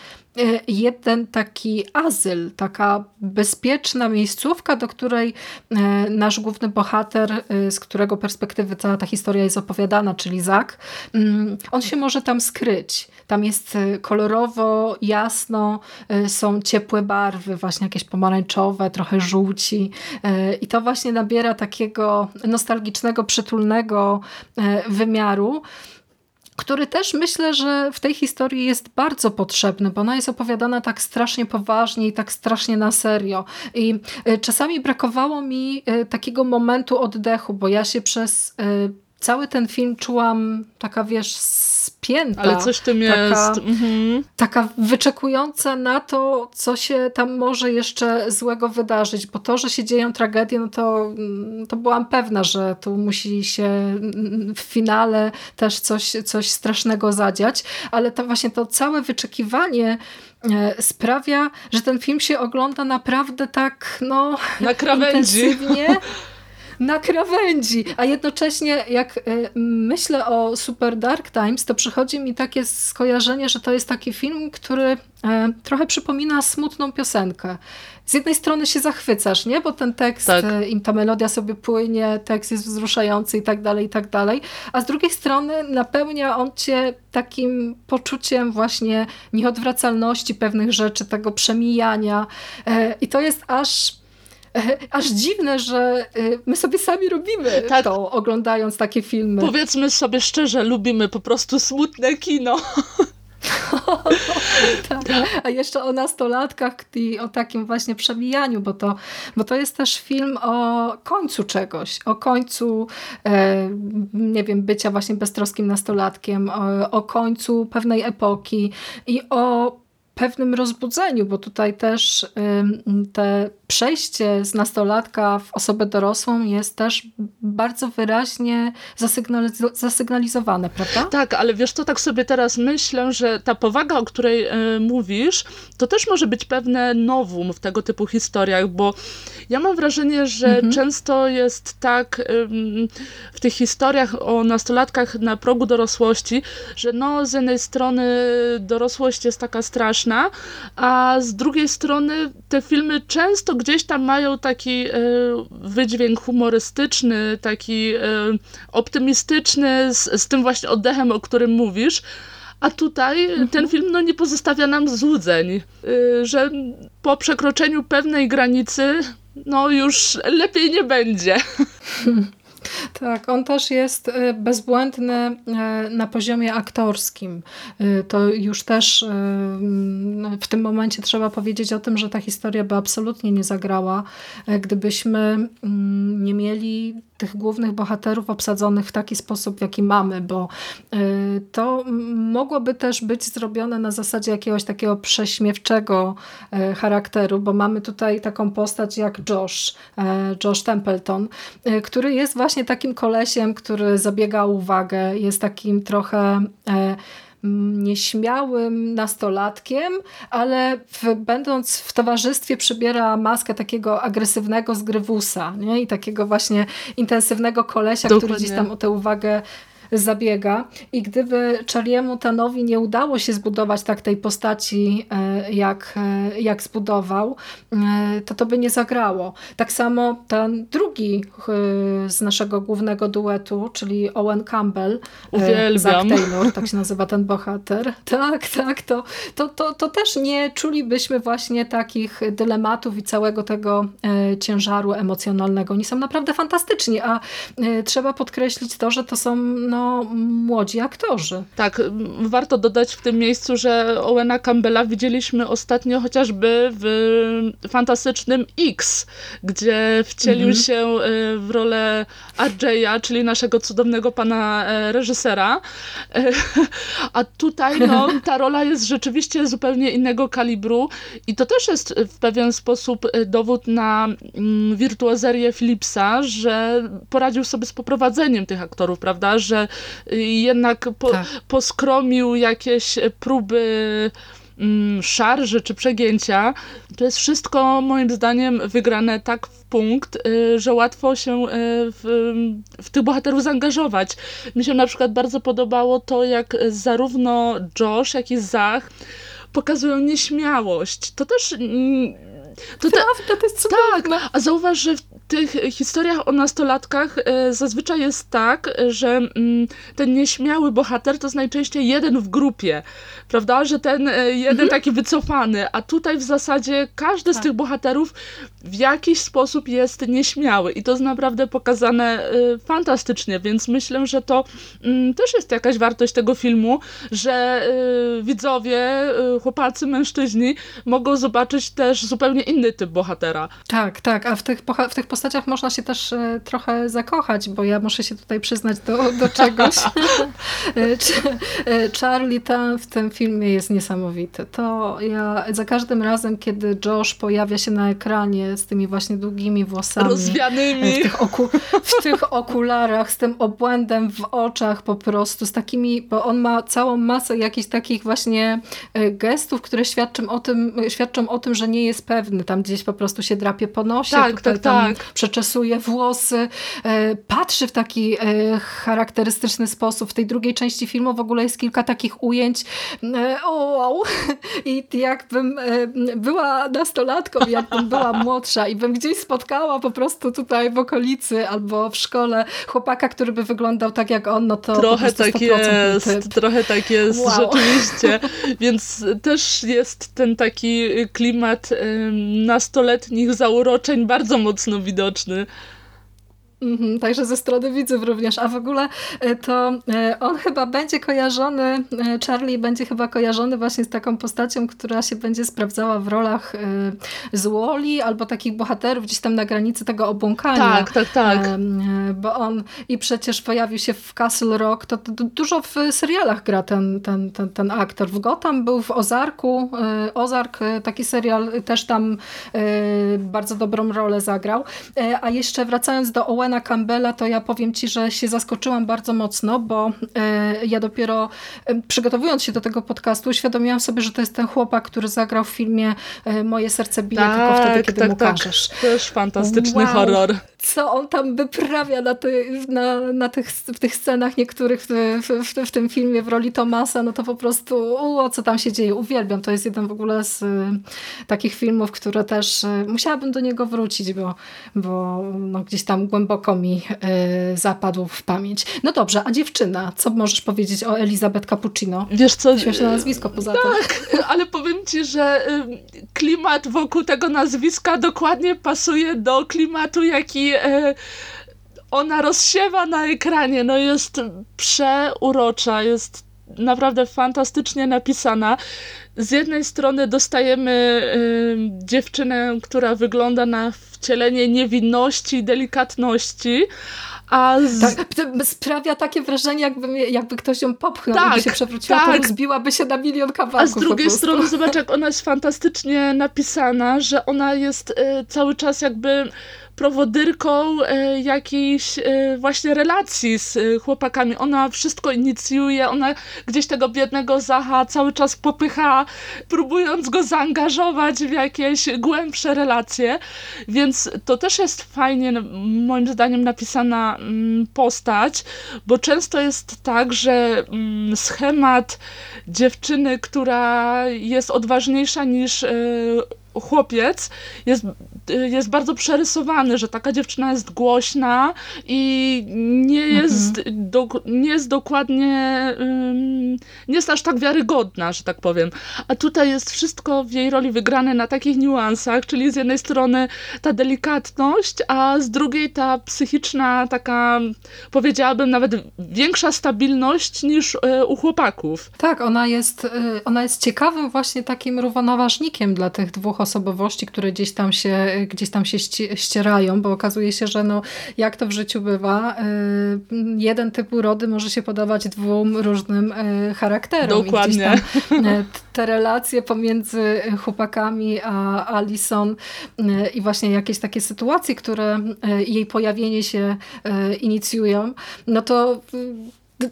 jeden taki azyl, taka bezpieczna miejscówka, do której e, nasz główny bohater, e, z którego perspektywy cała ta historia jest opowiadana, czyli Zak, mm, on się może tam skryć. Tam jest kolorowo, jasno, są ciepłe barwy, właśnie jakieś pomarańczowe, trochę żółci i to właśnie nabiera takiego nostalgicznego, przytulnego wymiaru, który też myślę, że w tej historii jest bardzo potrzebny, bo ona jest opowiadana tak strasznie poważnie i tak strasznie na serio. I e, czasami brakowało mi e, takiego momentu oddechu, bo ja się przez e, cały ten film czułam taka, wiesz, spięta. Ale coś tym taka, jest. Mhm. Taka wyczekująca na to, co się tam może jeszcze złego wydarzyć, bo to, że się dzieją tragedie, no to, to byłam pewna, że tu musi się w finale też coś, coś strasznego zadziać, ale to właśnie to całe wyczekiwanie e, sprawia, że ten film się ogląda naprawdę tak, no, na krawędzi. intensywnie. na krawędzi. A jednocześnie jak e, myślę o Super Dark Times, to przychodzi mi takie skojarzenie, że to jest taki film, który e, trochę przypomina smutną piosenkę. Z jednej strony się zachwycasz, nie? Bo ten tekst, tak. E, im ta melodia sobie płynie, tekst jest wzruszający i tak dalej, i tak dalej. A z drugiej strony napełnia on cię takim poczuciem właśnie nieodwracalności pewnych rzeczy, tego przemijania. I to jest aż aż dziwne, że my sobie sami robimy tak. to, oglądając takie filmy. Powiedzmy sobie szczerze, lubimy po prostu smutne kino. tak. A jeszcze o nastolatkach i o takim właśnie przemijaniu, bo to, bo to jest też film o końcu czegoś, o końcu e, nie wiem, bycia właśnie beztroskim nastolatkiem, o, o końcu pewnej epoki i o pewnym rozbudzeniu, bo tutaj też te przejście z nastolatka w osobę dorosłą jest też bardzo wyraźnie zasygnaliz zasygnalizowane, prawda? Tak, ale wiesz to tak sobie teraz myślę, że ta powaga, o której y, mówisz, to też może być pewne nowum w tego typu historiach, bo ja mam wrażenie, że mhm. często jest tak y, w tych historiach o nastolatkach na progu dorosłości, że no z jednej strony dorosłość jest taka straszna, a z drugiej strony te filmy często gdzieś tam mają taki e, wydźwięk humorystyczny, taki e, optymistyczny, z, z tym właśnie oddechem, o którym mówisz. A tutaj mhm. ten film no, nie pozostawia nam złudzeń, e, że po przekroczeniu pewnej granicy no już lepiej nie będzie. Tak, on też jest y, bezbłędny y, na poziomie aktorskim. Y, to już też w tym momencie trzeba powiedzieć o tym, że ta historia by absolutnie nie zagrała, gdybyśmy mm, nie mieli tych głównych bohaterów obsadzonych w taki sposób, w jaki mamy, bo y, to mogłoby też być zrobione na zasadzie jakiegoś takiego prześmiewczego y, charakteru, bo mamy tutaj taką postać jak Josh, y, Josh Templeton, który jest właśnie takim kolesiem, który zabiega uwagę, jest takim trochę nieśmiałym nastolatkiem, ale w, będąc w towarzystwie przybiera maskę takiego agresywnego zgrywusa nie? i takiego właśnie intensywnego kolesia, Dokładnie. który gdzieś tam o tę uwagę zabiega i gdyby Charliemu Tanowi nie udało się zbudować tak tej postaci, e, jak, e, jak zbudował, e, to to by nie zagrało. Tak samo ten drugi z naszego głównego duetu, czyli Owen Campbell, Uwielbiam. Zack Taylor, tak się nazywa ten bohater. Tak, tak, to, to, to, to też nie czulibyśmy właśnie takich dylematów i całego tego ciężaru emocjonalnego. Oni są naprawdę fantastyczni, a trzeba podkreślić to, że to są no, no, młodzi aktorzy. Tak, warto dodać w tym miejscu, że Owena Campbella widzieliśmy ostatnio chociażby w fantastycznym X, gdzie wcielił mhm. się e, w rolę RJ'a, czyli naszego cudownego pana e, reżysera. E, a tutaj no, ta rola jest rzeczywiście zupełnie innego kalibru i to też jest w pewien sposób dowód na mm, wirtuozerię Philipsa, że poradził sobie z poprowadzeniem tych aktorów, prawda, że jednak po, tak. poskromił jakieś próby mm, szarży czy przegięcia. To jest wszystko moim zdaniem wygrane tak w punkt, y, że łatwo się y, w, w tych bohaterów zaangażować. Mi się na przykład bardzo podobało to, jak zarówno Josh, jak i Zach pokazują nieśmiałość. To też mm, to, Prawda, to jest cudowne. Tak, a zauważ, że w tych historiach o nastolatkach e, zazwyczaj jest tak, że mm, ten nieśmiały bohater to jest najczęściej jeden w grupie, prawda? Że ten e, jeden mhm. taki wycofany, a tutaj w zasadzie każdy tak. z tych bohaterów w jakiś sposób jest nieśmiały i to jest naprawdę pokazane e, fantastycznie, więc myślę, że to mm, też jest jakaś wartość tego filmu, że widzowie, chłopacy, mężczyźni mogą zobaczyć też zupełnie inny typ bohatera. Tak, tak, a w tych, w tych postaciach można się też e, trochę zakochać, bo ja muszę się tutaj przyznać do, do czegoś. E, Charlie tam w tym filmie jest niesamowity. To ja za każdym razem, kiedy Josh pojawia się na ekranie z tymi właśnie długimi włosami. Rozwianymi. W tych, oku, w tych okularach, z tym obłędem w oczach po prostu, z takimi, bo on ma całą masę jakichś takich właśnie e, gestów, które świadczą o tym, świadczą o tym że nie jest pewny. Tam gdzieś po prostu się drapie po nosie. Tak, tak, tak przeczesuje włosy, patrzy w taki charakterystyczny sposób. W tej drugiej części filmu w ogóle jest kilka takich ujęć o wow! I jakbym była nastolatką, jakbym była młodsza i bym gdzieś spotkała po prostu tutaj w okolicy albo w szkole chłopaka, który by wyglądał tak jak on, no to trochę tak jest, trochę tak jest wow. rzeczywiście. Więc też jest ten taki klimat nastoletnich zauroczeń bardzo mocno widoczny. Mhm, także ze strony widzów również. A w ogóle e, to e, on chyba będzie kojarzony, e, Charlie będzie chyba kojarzony właśnie z taką postacią, która się będzie sprawdzała w rolach z Wally albo takich bohaterów gdzieś tam na granicy tego obłąkania. Tak, tak, tak. Bo on i przecież pojawił się w Castle Rock, to, to dużo w serialach gra ten, ten, ten, ten aktor. W Gotham był w Ozarku, Ozark, taki serial też tam bardzo dobrą rolę zagrał. A jeszcze wracając do Owen Owana Campbella, to ja powiem Ci, że się zaskoczyłam bardzo mocno, bo e, ja dopiero e, przygotowując się do tego podcastu, uświadomiłam sobie, że to jest ten chłopak, który zagrał w filmie e, Moje serce bije tak, tylko wtedy, kiedy tak, mu tak. każesz. Też fantastyczny wow. horror co on tam wyprawia na, ty, na, na tych, w tych scenach niektórych w, w, w, tym filmie w roli Tomasa, no to po prostu o co tam się dzieje, uwielbiam. To jest jeden w ogóle z y, takich filmów, które też y, musiałabym do niego wrócić, bo, bo no, gdzieś tam głęboko mi y, zapadł w pamięć. No dobrze, a dziewczyna, co możesz powiedzieć o Elizabeth Cappuccino? Wiesz co? Śmieszne nazwisko poza tak, tym. ale powiem ci, że klimat wokół tego nazwiska dokładnie pasuje do klimatu, jaki e, ona rozsiewa na ekranie. No jest przeurocza, jest naprawdę fantastycznie napisana. Z jednej strony dostajemy y, dziewczynę, która wygląda na wcielenie niewinności i delikatności, a z... tak, sprawia takie wrażenie, jakby, jakby ktoś ją popchnął, tak, się przewróciła, tak. to zbiłaby się na milion kawałków. A z drugiej strony zobacz, jak ona jest fantastycznie napisana, że ona jest y, cały czas jakby prowodyrką e, jakiejś e, właśnie relacji z e, chłopakami. Ona wszystko inicjuje, ona gdzieś tego biednego Zacha cały czas popycha, próbując go zaangażować w jakieś głębsze relacje, więc to też jest fajnie moim zdaniem napisana mm, postać, bo często jest tak, że mm, schemat dziewczyny, która jest odważniejsza niż chłopiec jest, jest bardzo przerysowany, że taka dziewczyna jest głośna i nie mhm. jest, mhm. do, nie jest dokładnie, um, nie jest aż tak wiarygodna, że tak powiem. A tutaj jest wszystko w jej roli wygrane na takich niuansach, czyli z jednej strony ta delikatność, a z drugiej ta psychiczna taka, powiedziałabym nawet większa stabilność niż y, u chłopaków. Tak, ona jest, y, ona jest ciekawym właśnie takim równoważnikiem dla tych dwóch osobowości, które gdzieś tam się, gdzieś tam się ścierają, bo okazuje się, że no, jak to w życiu bywa, y, jeden typ urody może się podobać dwóm różnym y, charakterom. Dokładnie. Tam, y, te relacje pomiędzy chłopakami a Alison i właśnie jakieś takie sytuacje, które jej pojawienie się inicjują, no to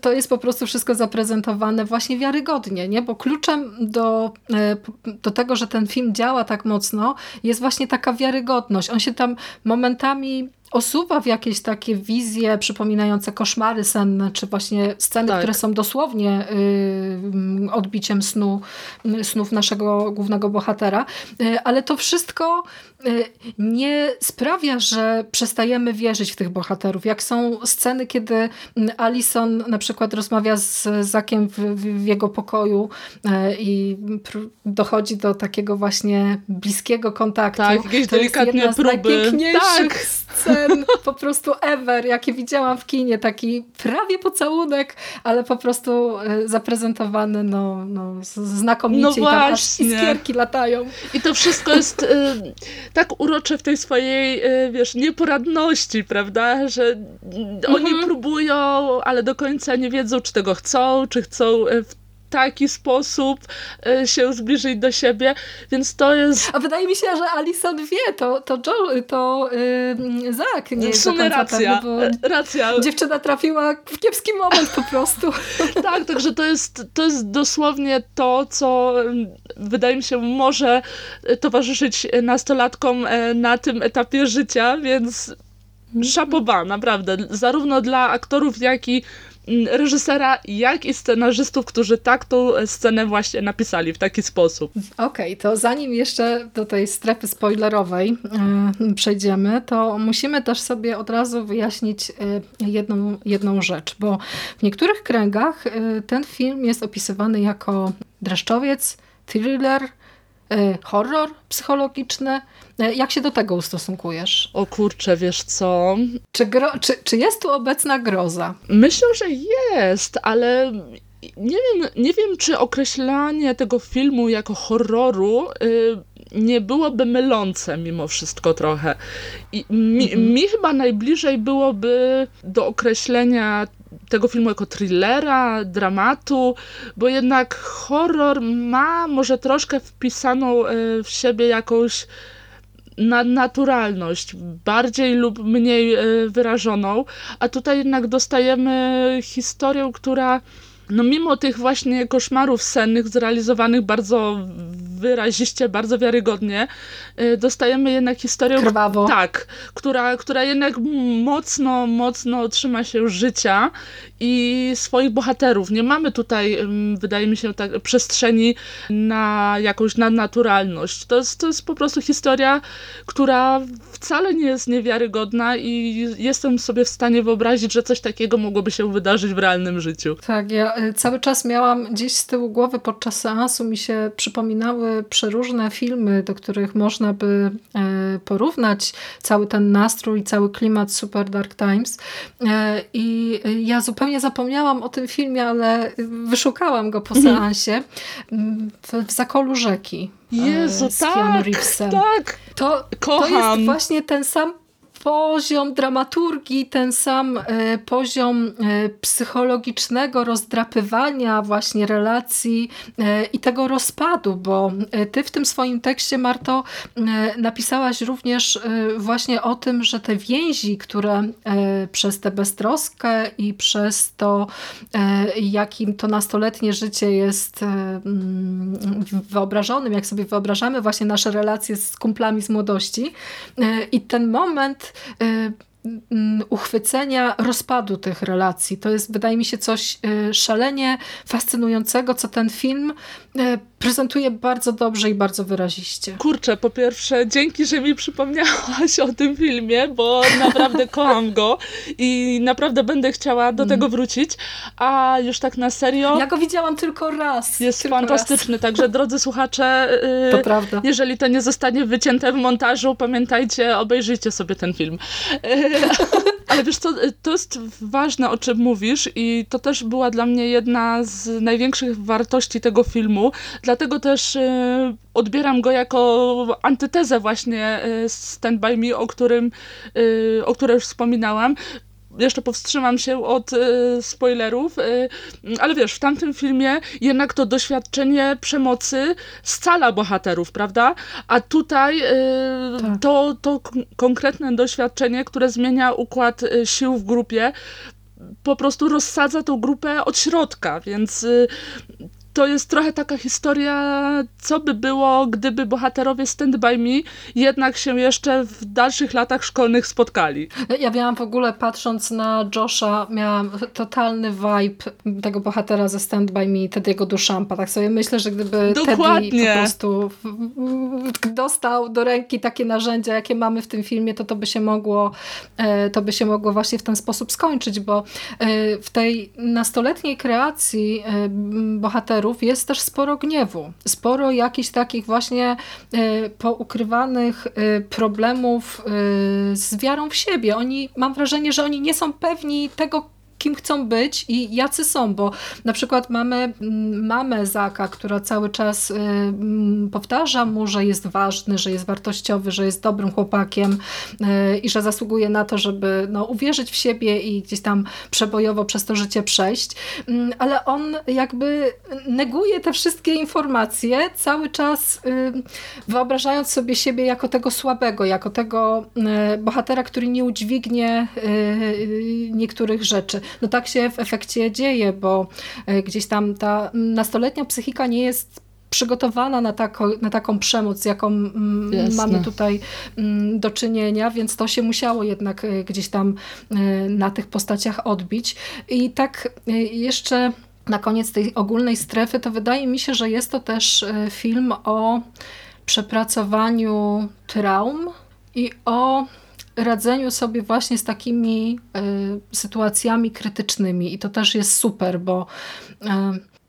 to jest po prostu wszystko zaprezentowane właśnie wiarygodnie, nie? bo kluczem do, e, do tego, że ten film działa tak mocno jest właśnie taka wiarygodność. On się tam momentami osuwa w jakieś takie wizje przypominające koszmary senne, czy właśnie sceny, tak. które są dosłownie y, odbiciem snu, snów naszego głównego bohatera, y, ale to wszystko y, nie sprawia, że przestajemy wierzyć w tych bohaterów. Jak są sceny, kiedy Alison na przykład rozmawia z Zakiem w, w jego pokoju y, i dochodzi do takiego właśnie bliskiego kontaktu. Tak, jakieś delikatne próby. Tak. scen ten po prostu ever, jaki widziałam w kinie, taki prawie pocałunek, ale po prostu e, zaprezentowany no, no znakomicie no i tam aż iskierki latają. I to wszystko jest y, tak urocze w tej swojej, y, wiesz, nieporadności, prawda, że oni mhm. próbują, ale do końca nie wiedzą, czy tego chcą, czy chcą w taki sposób e, się zbliżyć do siebie, więc to jest... A wydaje mi się, że Alison wie, to, to, Joe, to yy, Zach nie jest sumie racja, pewny, bo racja. dziewczyna trafiła w kiepski moment po prostu. tak, także to jest, to jest dosłownie to, co wydaje mi się może towarzyszyć nastolatkom e, na tym etapie życia, więc szapoba, naprawdę. Zarówno dla aktorów, jak i reżysera, jak i scenarzystów, którzy tak tą scenę właśnie napisali w taki sposób. Okej, okay, to zanim jeszcze do tej strefy spoilerowej yy, przejdziemy, to musimy też sobie od razu wyjaśnić yy, jedną, jedną rzecz, bo w niektórych kręgach yy, ten film jest opisywany jako dreszczowiec, thriller, horror psychologiczny. Y, jak się do tego ustosunkujesz? O kurczę, wiesz co? Czy, czy, czy jest tu obecna groza? Myślę, że jest, ale nie wiem, nie wiem czy określanie tego filmu jako horroru y, nie byłoby mylące mimo wszystko trochę. I mi, mhm. mi chyba najbliżej byłoby do określenia tego filmu jako thrillera, dramatu, bo jednak horror ma może troszkę wpisaną e, w siebie jakąś nadnaturalność, bardziej lub mniej e, wyrażoną, a tutaj jednak dostajemy historię, która no mimo tych właśnie koszmarów sennych zrealizowanych bardzo wyraziście, bardzo wiarygodnie, y, dostajemy jednak historię... Krwawo. Tak, która, która jednak mocno, mocno trzyma się życia i swoich bohaterów. Nie mamy tutaj, wydaje mi się, tak, przestrzeni na jakąś nadnaturalność. To jest, to jest po prostu historia, która wcale nie jest niewiarygodna i jestem sobie w stanie wyobrazić, że coś takiego mogłoby się wydarzyć w realnym życiu. Tak, ja y, cały czas miałam gdzieś z tyłu głowy podczas seansu mi się przypominały przeróżne filmy, do których można by e, porównać cały ten nastrój, cały klimat Super Dark Times e, i ja zupełnie zapomniałam o tym filmie, ale wyszukałam go po mhm. seansie w, w Zakolu Rzeki. E, Jezu, z tak, tak. To, to jest właśnie ten sam poziom dramaturgii, ten sam e, poziom e, psychologicznego rozdrapywania właśnie relacji e, i tego rozpadu, bo ty w tym swoim tekście, Marto, napisałaś również właśnie o tym, że te więzi, które przez tę beztroskę i przez to, jakim to nastoletnie życie jest mm, wyobrażonym, jak sobie wyobrażamy właśnie nasze relacje z kumplami z młodości i ten moment 呃。Uchwycenia rozpadu tych relacji. To jest, wydaje mi się, coś y, szalenie fascynującego, co ten film y, prezentuje bardzo dobrze i bardzo wyraziście. Kurczę, po pierwsze, dzięki, że mi przypomniałaś o tym filmie, bo naprawdę kocham go i naprawdę będę chciała do mm. tego wrócić, a już tak na serio... Ja go widziałam tylko raz. Jest tylko fantastyczny, raz. także drodzy słuchacze, to prawda. jeżeli to nie zostanie wycięte w montażu, pamiętajcie, obejrzyjcie sobie ten film. Ale wiesz co, to jest ważne, o czym mówisz i to też była dla mnie jedna z największych wartości tego filmu, dlatego też e, odbieram go jako antytezę właśnie e, Stand By Me, o którym, e, o której już wspominałam, jeszcze powstrzymam się od y, spoilerów, y, ale wiesz, w tamtym filmie jednak to doświadczenie przemocy scala bohaterów, prawda? A tutaj y, tak. to, to konkretne doświadczenie, które zmienia układ sił w grupie, po prostu rozsadza tą grupę od środka, więc to jest trochę taka historia, co by było, gdyby bohaterowie Stand By Me jednak się jeszcze w dalszych latach szkolnych spotkali. Ja miałam w ogóle, patrząc na Josha, miałam totalny vibe tego bohatera ze Stand By Me, Teddy'ego Duchampa. Tak sobie myślę, że gdyby Dokładnie. Teddy po prostu dostał do ręki takie narzędzia, jakie mamy w tym filmie, to to by się mogło, e, to by się mogło właśnie w ten sposób skończyć, bo e, w tej nastoletniej kreacji e, bohaterów jest też sporo gniewu, sporo jakichś takich właśnie e, poukrywanych e, problemów e, z wiarą w siebie. Oni, mam wrażenie, że oni nie są pewni tego, kim chcą być i jacy są, bo na przykład mamy mm, mamę Zaka, która cały czas y, mm, powtarza mu, że jest ważny, że jest wartościowy, że jest dobrym chłopakiem y, i że zasługuje na to, żeby no, uwierzyć w siebie i gdzieś tam przebojowo przez to życie przejść, mm, ale on jakby neguje te wszystkie informacje cały czas wyobrażając sobie siebie jako tego słabego, jako tego bohatera, który nie udźwignie niektórych rzeczy. No tak się w efekcie dzieje, bo e, gdzieś tam ta nastoletnia psychika nie jest przygotowana na, tako, na taką przemoc, jaką mm, Jasne. mamy tutaj mm, do czynienia, więc to się musiało jednak e, gdzieś tam e, na tych postaciach odbić. I tak jeszcze na koniec tej ogólnej strefy, to wydaje mi się, że jest to też film o przepracowaniu traum i o radzeniu sobie właśnie z takimi y, sytuacjami krytycznymi i to też jest super, bo y,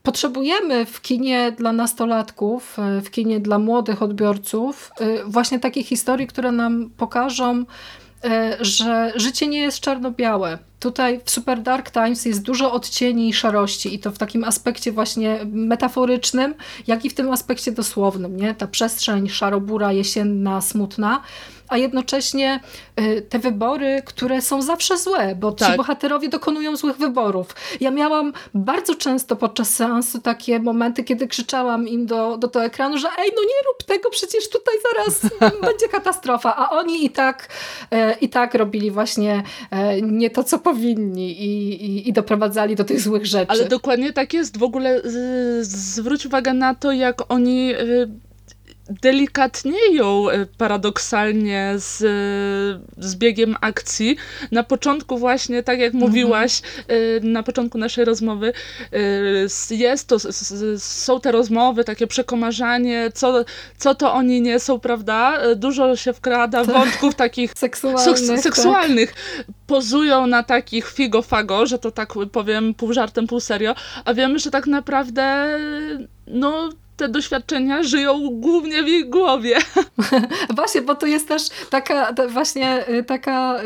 potrzebujemy w kinie dla nastolatków, y, w kinie dla młodych odbiorców właśnie takich historii, które nam pokażą, że życie nie jest czarno-białe. Tutaj w Super Dark Times jest dużo odcieni i szarości i to w takim aspekcie właśnie metaforycznym, jak i w tym aspekcie dosłownym. Nie? Ta przestrzeń szarobura, jesienna, smutna, a jednocześnie y, te wybory, które są zawsze złe, bo ci tak. bohaterowie dokonują złych wyborów. Ja miałam bardzo często podczas seansu takie momenty, kiedy krzyczałam im do, do tego ekranu, że ej, no nie rób tego, przecież tutaj zaraz będzie katastrofa, a oni i tak, y, i tak robili właśnie y, nie to, co powinni i, i, i doprowadzali do tych złych rzeczy. Ale dokładnie tak jest. W ogóle zwróć uwagę na to, jak oni delikatnieją e, paradoksalnie z, z biegiem akcji. Na początku właśnie, tak jak mhm. mówiłaś, na początku naszej rozmowy, jest to, są te rozmowy, takie przekomarzanie, co, co to oni nie są, prawda? Dużo się wkrada tak. wątków takich seksualnych. Tak. seksualnych. Tak. Pozują na takich figo-fago, że to tak powiem pół żartem, pół serio, a wiemy, że tak naprawdę no te doświadczenia żyją głównie w ich głowie. właśnie, bo to jest też taka właśnie y, taka,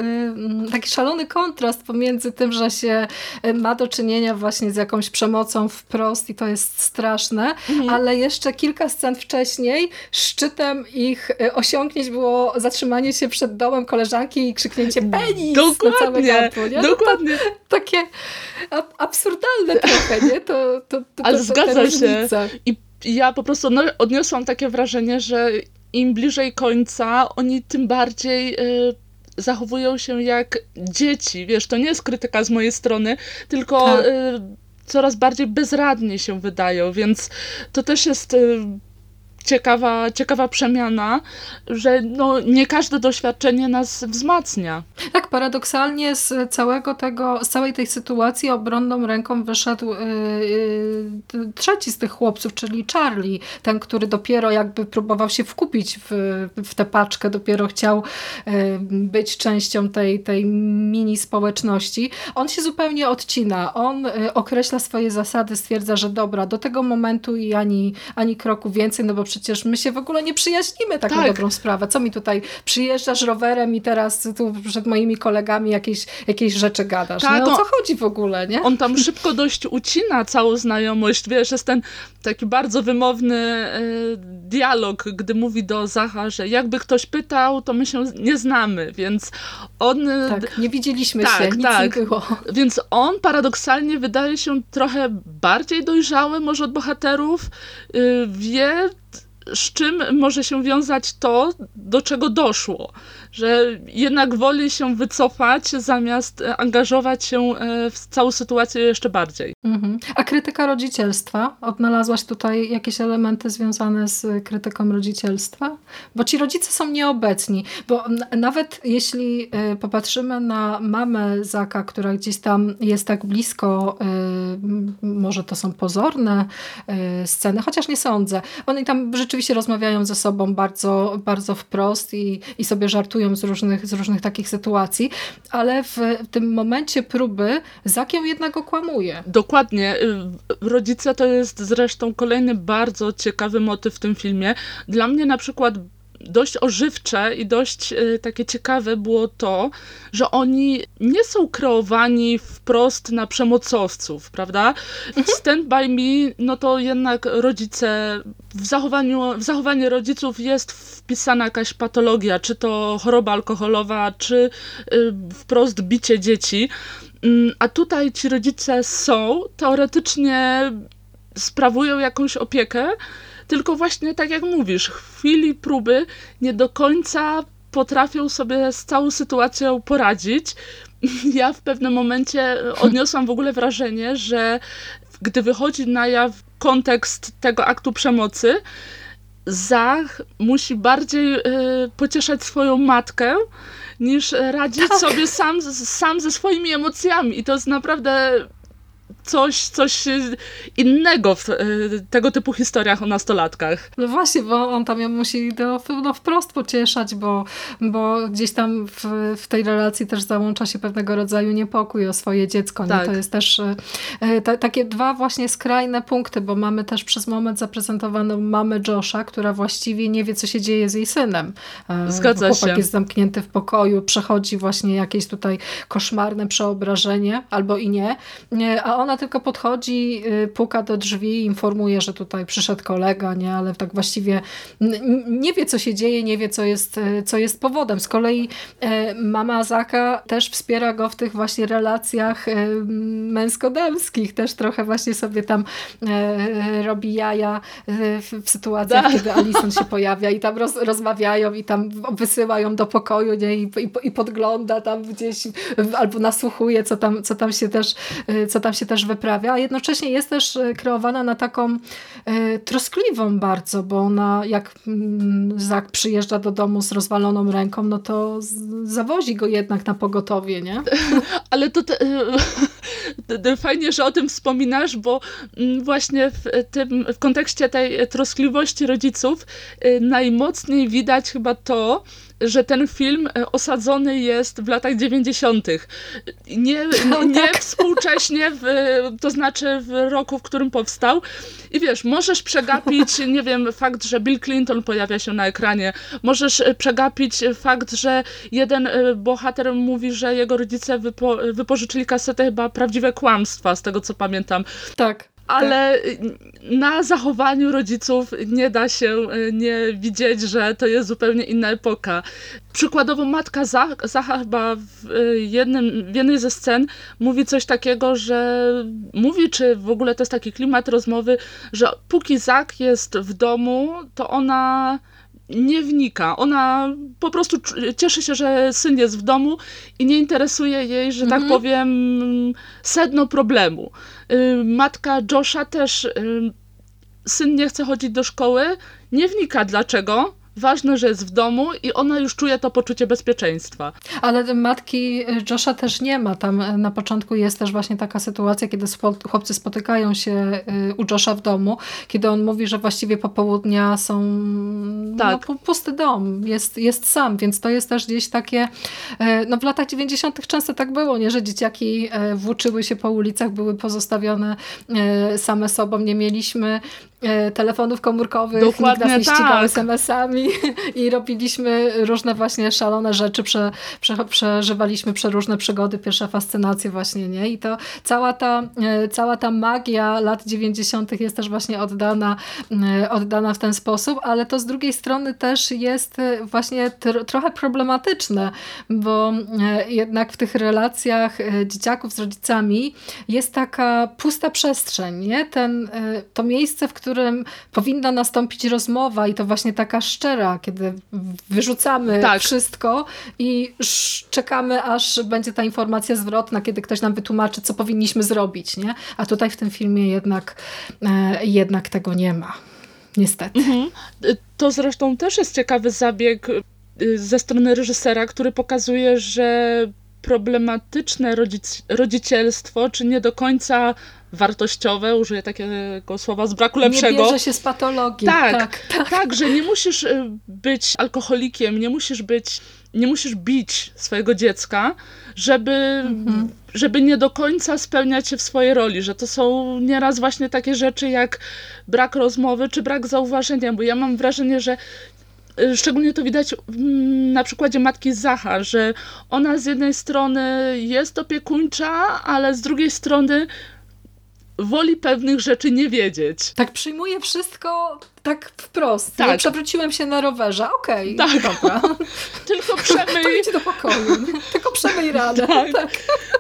y, taki szalony kontrast pomiędzy tym, że się y, ma do czynienia właśnie z jakąś przemocą wprost i to jest straszne, mhm. ale jeszcze kilka scen wcześniej szczytem ich osiągnięć było zatrzymanie się przed domem koleżanki i krzyknięcie penis dokładnie, na całe gardło. Nie? No dokładnie. To, takie absurdalne trochę, nie? To, to, to, ale zgadza się. I ja po prostu odniosłam takie wrażenie, że im bliżej końca, oni tym bardziej y, zachowują się jak dzieci. Wiesz, to nie jest krytyka z mojej strony, tylko tak. y, coraz bardziej bezradnie się wydają, więc to też jest y, ciekawa, ciekawa przemiana, że no, nie każde doświadczenie nas wzmacnia. Tak, paradoksalnie z całego tego, z całej tej sytuacji obronną ręką wyszedł yy, yy, trzeci z tych chłopców, czyli Charlie, ten, który dopiero jakby próbował się wkupić w, w tę paczkę, dopiero chciał yy, być częścią tej, tej mini społeczności. On się zupełnie odcina. On y, określa swoje zasady, stwierdza, że dobra, do tego momentu i ani, ani kroku więcej, no bo przecież my się w ogóle nie przyjaźnimy tak, tak. dobrą sprawę. Co mi tutaj przyjeżdżasz rowerem i teraz tu przed moimi kolegami jakieś, jakieś rzeczy gadasz. Tak, no, o co chodzi w ogóle, nie? On tam szybko dość ucina całą znajomość. Wiesz, jest ten taki bardzo wymowny y, dialog, gdy mówi do Zacha, że jakby ktoś pytał, to my się nie znamy, więc on... Y, tak, nie widzieliśmy tak, się, nic tak. nie było. Więc on paradoksalnie wydaje się trochę bardziej dojrzały może od bohaterów, y, wie z czym może się wiązać to, do czego doszło że jednak woli się wycofać, zamiast e, angażować się e, w całą sytuację jeszcze bardziej. Mhm. A krytyka rodzicielstwa? Odnalazłaś tutaj jakieś elementy związane z krytyką rodzicielstwa? Bo ci rodzice są nieobecni, bo nawet jeśli e, popatrzymy na mamę Zaka, która gdzieś tam jest tak blisko, może to są pozorne sceny, chociaż nie sądzę. Oni tam rzeczywiście rozmawiają ze sobą bardzo, bardzo wprost i, i sobie żartują z różnych, z różnych takich sytuacji, ale w tym momencie próby Zak ją jednak okłamuje. Dokładnie. Y, rodzice to jest zresztą kolejny bardzo ciekawy motyw w tym filmie. Dla mnie na przykład dość ożywcze i dość y, takie ciekawe było to, że oni nie są kreowani wprost na przemocowców, prawda? W Stand By Me, no to jednak rodzice, w zachowaniu, w zachowanie rodziców jest wpisana jakaś patologia, czy to choroba alkoholowa, czy y, wprost bicie dzieci. Mm, a tutaj ci rodzice są, teoretycznie sprawują jakąś opiekę, tylko właśnie tak jak mówisz, w chwili próby nie do końca potrafią sobie z całą sytuacją poradzić. Ja w pewnym momencie odniosłam w ogóle wrażenie, że gdy wychodzi na jaw kontekst tego aktu przemocy, Zach musi bardziej y, pocieszać swoją matkę, niż radzić tak. sobie sam, sam ze swoimi emocjami. I to jest naprawdę coś, coś innego w e, tego typu historiach o nastolatkach. No właśnie, bo on tam ją musi do, no wprost pocieszać, bo, bo gdzieś tam w, w tej relacji też załącza się pewnego rodzaju niepokój o swoje dziecko. Tak. To jest też e, ta, takie dwa właśnie skrajne punkty, bo mamy też przez moment zaprezentowaną mamę Josha, która właściwie nie wie, co się dzieje z jej synem. E, Zgadza Chłopak się. jest zamknięty w pokoju, przechodzi właśnie jakieś tutaj koszmarne przeobrażenie, albo i nie, a ona tylko podchodzi, y, puka do drzwi, informuje, że tutaj przyszedł kolega, nie, ale tak właściwie nie wie, co się dzieje, nie wie, co jest, y, co jest powodem. Z kolei y, mama Zaka też wspiera go w tych właśnie relacjach męsko-damskich, też trochę właśnie sobie tam robi jaja w, sytuacjach, tak. kiedy Alison się pojawia i tam roz, rozmawiają i tam wysyłają do pokoju nie, i, i, i podgląda tam gdzieś albo nasłuchuje, co tam, co tam się też, co tam się też wyprawia, a jednocześnie jest też e, kreowana na taką e, troskliwą bardzo, bo ona jak mm, Zak przyjeżdża do domu z rozwaloną ręką, no to zawozi go jednak na pogotowie, nie? Ale to te, e, fajnie, że o tym wspominasz, bo mm, właśnie w, tym, w kontekście tej troskliwości rodziców najmocniej widać chyba to, że ten film e, osadzony jest w latach 90. Nie, no, nie tak. współcześnie, w, to znaczy w roku, w którym powstał. I wiesz, możesz przegapić, nie wiem, fakt, że Bill Clinton pojawia się na ekranie, możesz e, przegapić fakt, że jeden e, bohater mówi, że jego rodzice wypo, wypożyczyli kasetę chyba prawdziwe kłamstwa, z tego co pamiętam. Tak ale na zachowaniu rodziców nie da się e, nie widzieć, że to jest zupełnie inna epoka. Przykładowo matka Zacha chyba w, e, jednym, w jednej ze scen mówi coś takiego, że mówi, czy w ogóle to jest taki klimat rozmowy, że póki Zak jest w domu, to ona nie wnika. Ona po prostu cieszy się, że syn jest w domu i nie interesuje jej, że tak mhm. tak powiem, sedno problemu. Y, matka Josha też, y, syn nie chce chodzić do szkoły, nie wnika dlaczego, ważne, że jest w domu i ona już czuje to poczucie bezpieczeństwa. Ale matki Josha też nie ma. Tam na początku jest też właśnie taka sytuacja, kiedy chłopcy spotykają się y, u Josha w domu, kiedy on mówi, że właściwie popołudnia są no, tak. no, pusty dom, jest, jest sam, więc to jest też gdzieś takie, e, no w latach 90. często tak było, nie, że dzieciaki e, włóczyły się po ulicach, były pozostawione same sobą, nie mieliśmy telefonów komórkowych, Dokładnie nikt nas nie ścigał tak. SMS-ami i robiliśmy różne właśnie szalone rzeczy, prze, prze, przeżywaliśmy przeróżne przygody, pierwsze fascynacje właśnie, nie? I to cała ta, e, cała ta magia lat 90. jest też właśnie oddana, e, oddana w ten sposób, ale to z drugiej strony też jest e, właśnie tr trochę problematyczne, bo jednak w tych relacjach dzieciaków z rodzicami jest taka pusta przestrzeń, nie? Ten, to miejsce, w którym powinna nastąpić rozmowa i to właśnie taka szczera kiedy wyrzucamy tak. wszystko i czekamy, aż będzie ta informacja zwrotna, kiedy ktoś nam wytłumaczy, co powinniśmy zrobić. Nie? A tutaj w tym filmie jednak, e, jednak tego nie ma. Niestety. Mhm. To zresztą też jest ciekawy zabieg y, ze strony reżysera, który pokazuje, że problematyczne rodzic rodzicielstwo, czy nie do końca wartościowe, użyję takiego słowa z braku lepszego. Nie bierze się z patologii. Tak, tak, tak. tak, że nie musisz y, być alkoholikiem, nie musisz być, nie musisz bić swojego dziecka, żeby, mhm. żeby nie do końca spełniać się w swojej roli, że to są nieraz właśnie takie rzeczy jak brak rozmowy, czy brak zauważenia, bo ja mam wrażenie, że szczególnie to widać mm, na przykładzie matki Zacha, że ona z jednej strony jest opiekuńcza, ale z drugiej strony woli pewnych rzeczy nie wiedzieć. Tak przyjmuje wszystko tak wprost. Tak. Tak. Przewróciłem się na rowerze. Okej, Tak. dobra. Tylko To przemyj. idź do pokoju. Tylko przemyj radę. Tak. Tak.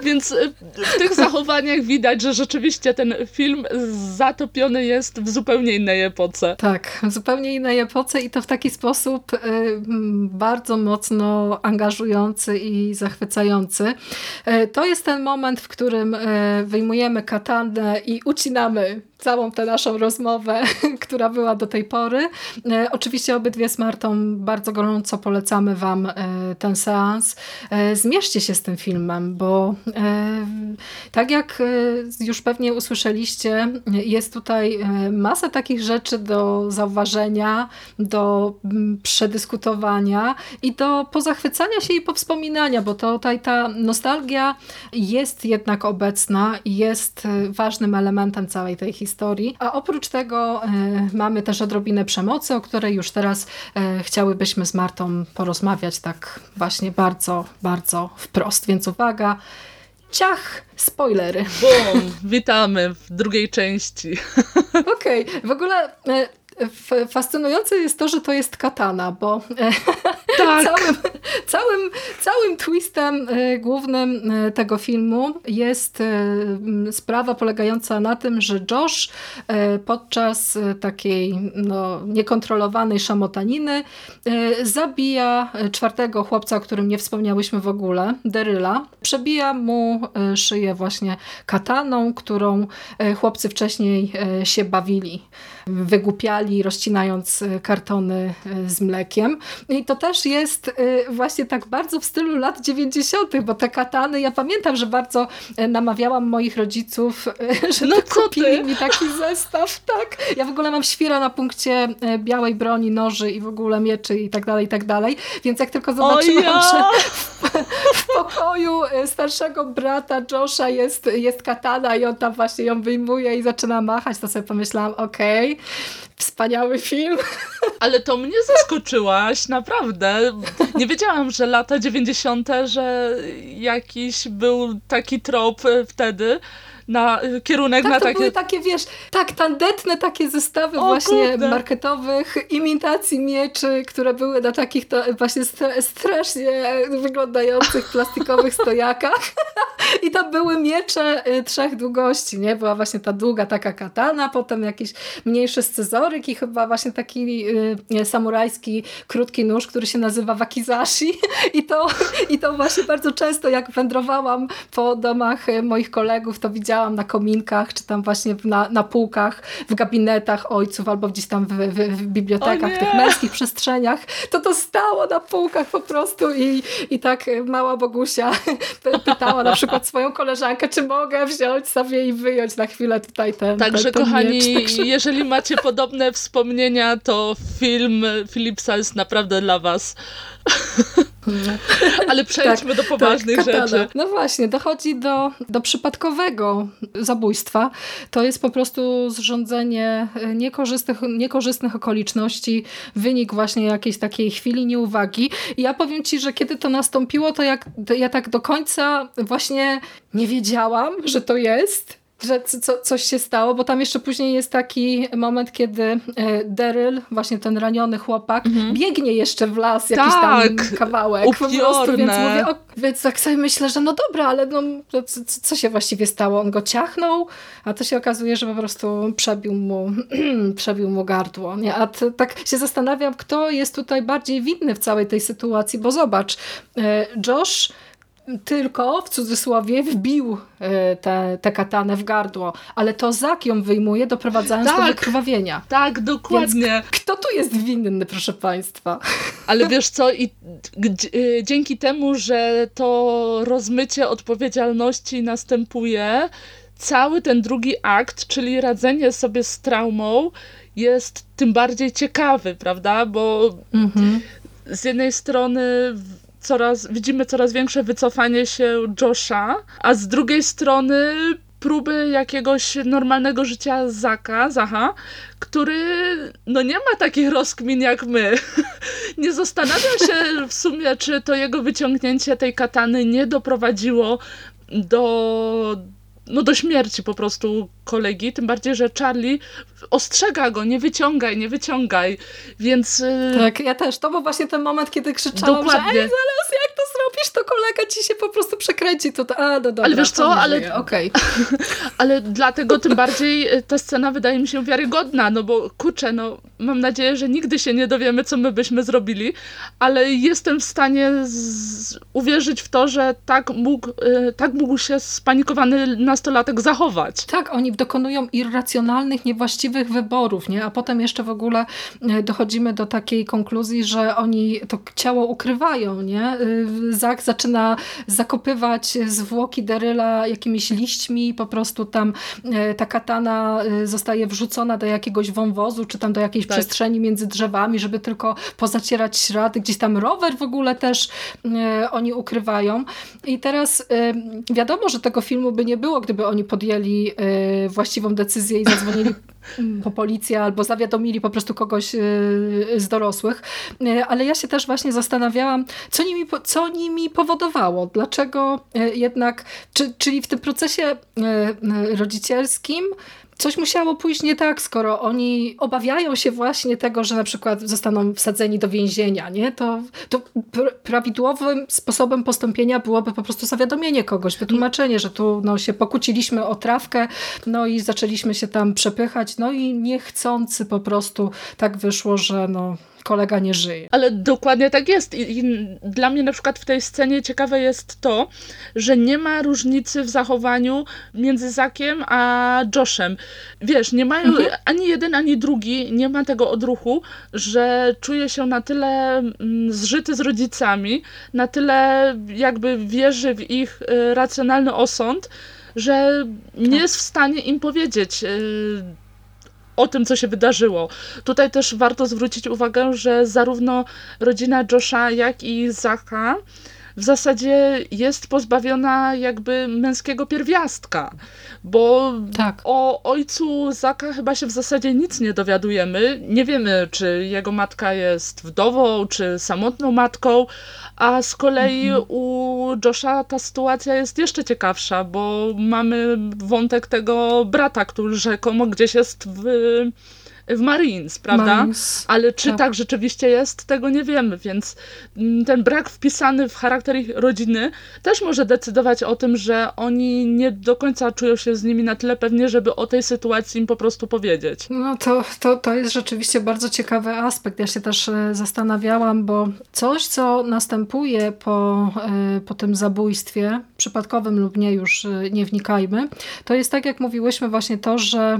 Więc y, w tych zachowaniach widać, że rzeczywiście ten film zatopiony jest w zupełnie innej epoce. Tak, w zupełnie innej epoce i to w taki sposób y, bardzo mocno angażujący i zachwycający. Y, To jest ten moment, w którym wyjmujemy katanę i ucinamy całą tę naszą rozmowę, która była do tej pory. E, Oczywiście obydwie z Martą bardzo gorąco polecamy Wam e, ten seans. E, Zmierzcie się z tym filmem, bo tak jak już pewnie usłyszeliście, jest tutaj masa takich rzeczy do zauważenia, do mm, przedyskutowania i do pozachwycania się i powspominania, bo to tutaj ta nostalgia jest jednak obecna i jest ważnym elementem całej tej historii. A oprócz tego e, mamy też odrobinę przemocy, o której już teraz e, chciałybyśmy z Martą porozmawiać tak właśnie bardzo, bardzo wprost. Więc uwaga, ciach, spoilery. Bum! Witamy w drugiej części. Okej, w ogóle e, fascynujące jest to, że to jest katana, bo e, Tak. całym, całym, całym twistem e, głównym e, tego filmu jest sprawa polegająca na tym, że Josh podczas takiej no, niekontrolowanej szamotaniny zabija czwartego chłopca, o którym nie wspomniałyśmy w ogóle, Deryla. Przebija mu szyję właśnie kataną, którą chłopcy wcześniej się bawili. Wygłupiali, rozcinając e, kartony e, z mlekiem. I to też jest e, właśnie tak bardzo w stylu lat 90., bo te katany, ja pamiętam, że bardzo namawiałam moich rodziców, że No kupili ty? mi taki zestaw, tak. Ja w ogóle mam świra na punkcie białej broni, noży i w ogóle mieczy i tak dalej, i tak dalej. Więc jak tylko zobaczyłam, ja! że w pokoju e, starszego brata Josha jest, jest katana i on tam właśnie ją wyjmuje i zaczyna machać, to sobie pomyślałam, okej, wspaniały film. Ale to mnie zaskoczyłaś, naprawdę. Nie wiedziałam, że lata 90., że jakiś był taki trop wtedy na e, kierunek Tak, na to takie. były takie, wiesz, tak tandetne takie zestawy O właśnie kurde. marketowych, imitacji mieczy, które były na takich to właśnie stra- strasznie wyglądających plastikowych stojakach. I tam były miecze y, trzech długości, nie? Była właśnie ta długa taka katana, potem jakiś mniejszy scyzoryk i chyba właśnie taki y, samurajski krótki nóż, który się nazywa wakizashi. I to, I to właśnie bardzo często jak wędrowałam po domach y, moich kolegów, to widziałam na kominkach, czy tam właśnie na, na półkach, w gabinetach ojców, albo gdzieś tam w, w, w bibliotekach, w tych męskich przestrzeniach. To to stało na półkach po prostu i, i tak mała Bogusia py- pytała na przykład swoją koleżankę, czy mogę wziąć sobie i wyjąć na chwilę tutaj ten Także ten, ten kochani, miecz. Także- jeżeli macie podobne wspomnienia, to film Philipsa jest naprawdę dla was. Ale przejdźmy do poważnych tak, rzeczy. No właśnie, dochodzi do, do przypadkowego zabójstwa. To jest po prostu zrządzenie niekorzystnych, niekorzystnych okoliczności, wynik właśnie jakiejś takiej chwili nieuwagi. I ja powiem Ci, że kiedy to nastąpiło, to jak, to ja tak do końca właśnie nie wiedziałam, że to jest że co, co, coś się stało, bo tam jeszcze później jest taki moment, kiedy e, Daryl, właśnie ten raniony chłopak, biegnie jeszcze w las jakiś Tak, tam kawałek. Po prostu, więc upiorne. mówię, o, więc tak sobie myślę, że no dobra, ale no, co- co się właściwie stało? On go ciachnął, a to się okazuje, że po prostu przebił mu, przebił mu gardło. Nie? A t, tak się zastanawiam, kto jest tutaj bardziej winny w całej tej sytuacji, bo zobacz, e, Josh tylko, w cudzysłowie, wbił e, tę te katanę w gardło, ale to Zak ją wyjmuje, doprowadzając do Tak. wykrwawienia. Tak, dokładnie. Kto tu jest winny, proszę Państwa? Ale wiesz co, i y, dzięki temu, że to rozmycie odpowiedzialności następuje, cały ten drugi akt, czyli radzenie sobie z traumą, jest tym bardziej ciekawy, prawda? Bo Mhm. z jednej strony coraz, widzimy coraz większe wycofanie się Josha, a z drugiej strony próby jakiegoś normalnego życia Zaka, Zaha, który no nie ma takich rozkmin jak my. nie zastanawiam się w sumie, czy to jego wyciągnięcie tej katany nie doprowadziło do, no do śmierci po prostu kolegi, tym bardziej, że Charlie ostrzega go, nie wyciągaj, nie wyciągaj, więc... Y, tak, ja też. To był właśnie ten moment, kiedy krzyczałam, Dokładnie. że zaraz, jak to zrobisz, to kolega ci się po prostu przekręci. To, a, no dobra, ale wiesz co, ale... Okay. ale dlatego tym bardziej y, ta scena wydaje mi się wiarygodna, no bo kurczę, no mam nadzieję, że nigdy się nie dowiemy, co my byśmy zrobili, ale jestem w stanie z... uwierzyć w to, że tak mógł, y, tak mógł się spanikowany nastolatek zachować. Tak, oni dokonują irracjonalnych, niewłaściwych wyborów, nie? a potem jeszcze w ogóle e, dochodzimy do takiej konkluzji, że oni to ciało ukrywają. Nie? E, Zak zaczyna zakopywać zwłoki Deryla jakimiś liśćmi, po prostu tam e, ta katana zostaje wrzucona do jakiegoś wąwozu, czy tam do jakiejś tak. przestrzeni między drzewami, żeby tylko pozacierać ślady. Gdzieś tam rower w ogóle też oni ukrywają. I teraz wiadomo, że tego filmu by nie było, gdyby oni podjęli właściwą decyzję i zadzwonili po policję albo zawiadomili po prostu kogoś y, z dorosłych. Y, ale ja się też właśnie zastanawiałam, co nimi, co nimi powodowało. Dlaczego y, jednak, czy, czyli w tym procesie rodzicielskim coś musiało pójść nie tak, skoro oni obawiają się właśnie tego, że na przykład zostaną wsadzeni do więzienia, nie? To, to pr prawidłowym sposobem postąpienia byłoby po prostu zawiadomienie kogoś, wytłumaczenie, że tu no, się pokłóciliśmy o trawkę, no i zaczęliśmy się tam przepychać, no i niechcący po prostu tak wyszło, że no kolega nie żyje. Ale dokładnie tak jest. I, I, dla mnie na przykład w tej scenie ciekawe jest to, że nie ma różnicy w zachowaniu między Zakiem a Joshem. Wiesz, nie mają mhm. ani jeden, ani drugi, nie ma tego odruchu, że czuje się na tyle mm, zżyty z rodzicami, na tyle jakby wierzy w ich y, racjonalny osąd, że nie tak. jest w stanie im powiedzieć, y, o tym, co się wydarzyło. Tutaj też warto zwrócić uwagę, że zarówno rodzina Josha, jak i Zacha w zasadzie jest pozbawiona jakby męskiego pierwiastka, bo tak. o ojcu Zaka chyba się w zasadzie nic nie dowiadujemy. Nie wiemy, czy jego matka jest wdową, czy samotną matką, a z kolei mhm. u Josha ta sytuacja jest jeszcze ciekawsza, bo mamy wątek tego brata, który rzekomo gdzieś jest w w Marines, prawda? Marines, Ale czy tak. tak. rzeczywiście jest, tego nie wiemy, więc mm, ten brak wpisany w charakter ich rodziny też może decydować o tym, że oni nie do końca czują się z nimi na tyle pewnie, żeby o tej sytuacji im po prostu powiedzieć. No to, to, to jest rzeczywiście bardzo ciekawy aspekt. Ja się też e, zastanawiałam, bo coś, co następuje po, e, po tym zabójstwie, przypadkowym lub nie, już e, nie wnikajmy, to jest tak, jak mówiłyśmy właśnie to, że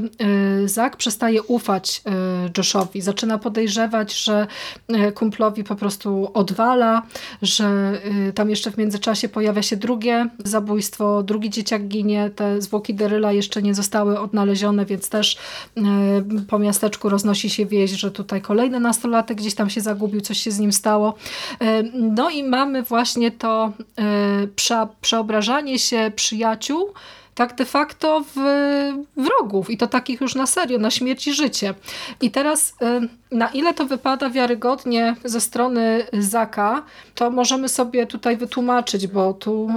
Zak przestaje ufać E, Joshowi. Zaczyna podejrzewać, że e, kumplowi po prostu odwala, że e, tam jeszcze w międzyczasie pojawia się drugie zabójstwo, drugi dzieciak ginie, te zwłoki Deryla jeszcze nie zostały odnalezione, więc też po miasteczku roznosi się wieść, że tutaj kolejny nastolatek gdzieś tam się zagubił, coś się z nim stało. No i mamy właśnie to przeobrażanie się przyjaciół tak de facto w wrogów i to takich już na serio, na śmierć i życie. I teraz y, na ile to wypada wiarygodnie ze strony Zaka, to możemy sobie tutaj wytłumaczyć, bo tu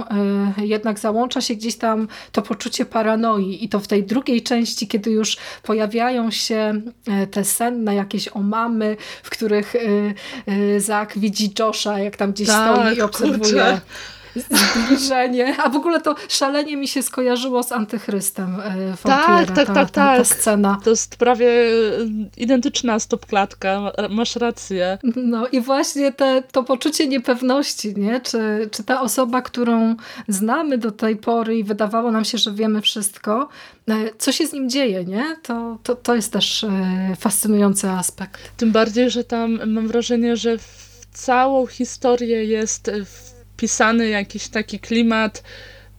y, jednak załącza się gdzieś tam to poczucie paranoi i to w tej drugiej części, kiedy już pojawiają się y, te senne jakieś omamy, w których Zak widzi Josha, jak tam gdzieś tak, stoi i obserwuje kurczę zbliżenie. A w ogóle to szalenie mi się skojarzyło z Antychrystem e, Tak, tak, ta, tak, ta, tak. Ta scena. To jest prawie identyczna stopklatka, masz rację. No i właśnie te, to poczucie niepewności, nie? Czy, czy ta osoba, którą znamy do tej pory i wydawało nam się, że wiemy wszystko, e, co się z nim dzieje, nie? To, to, to jest też e, fascynujący aspekt. Tym bardziej, że tam mam wrażenie, że w całą historię jest w pisany jakiś taki klimat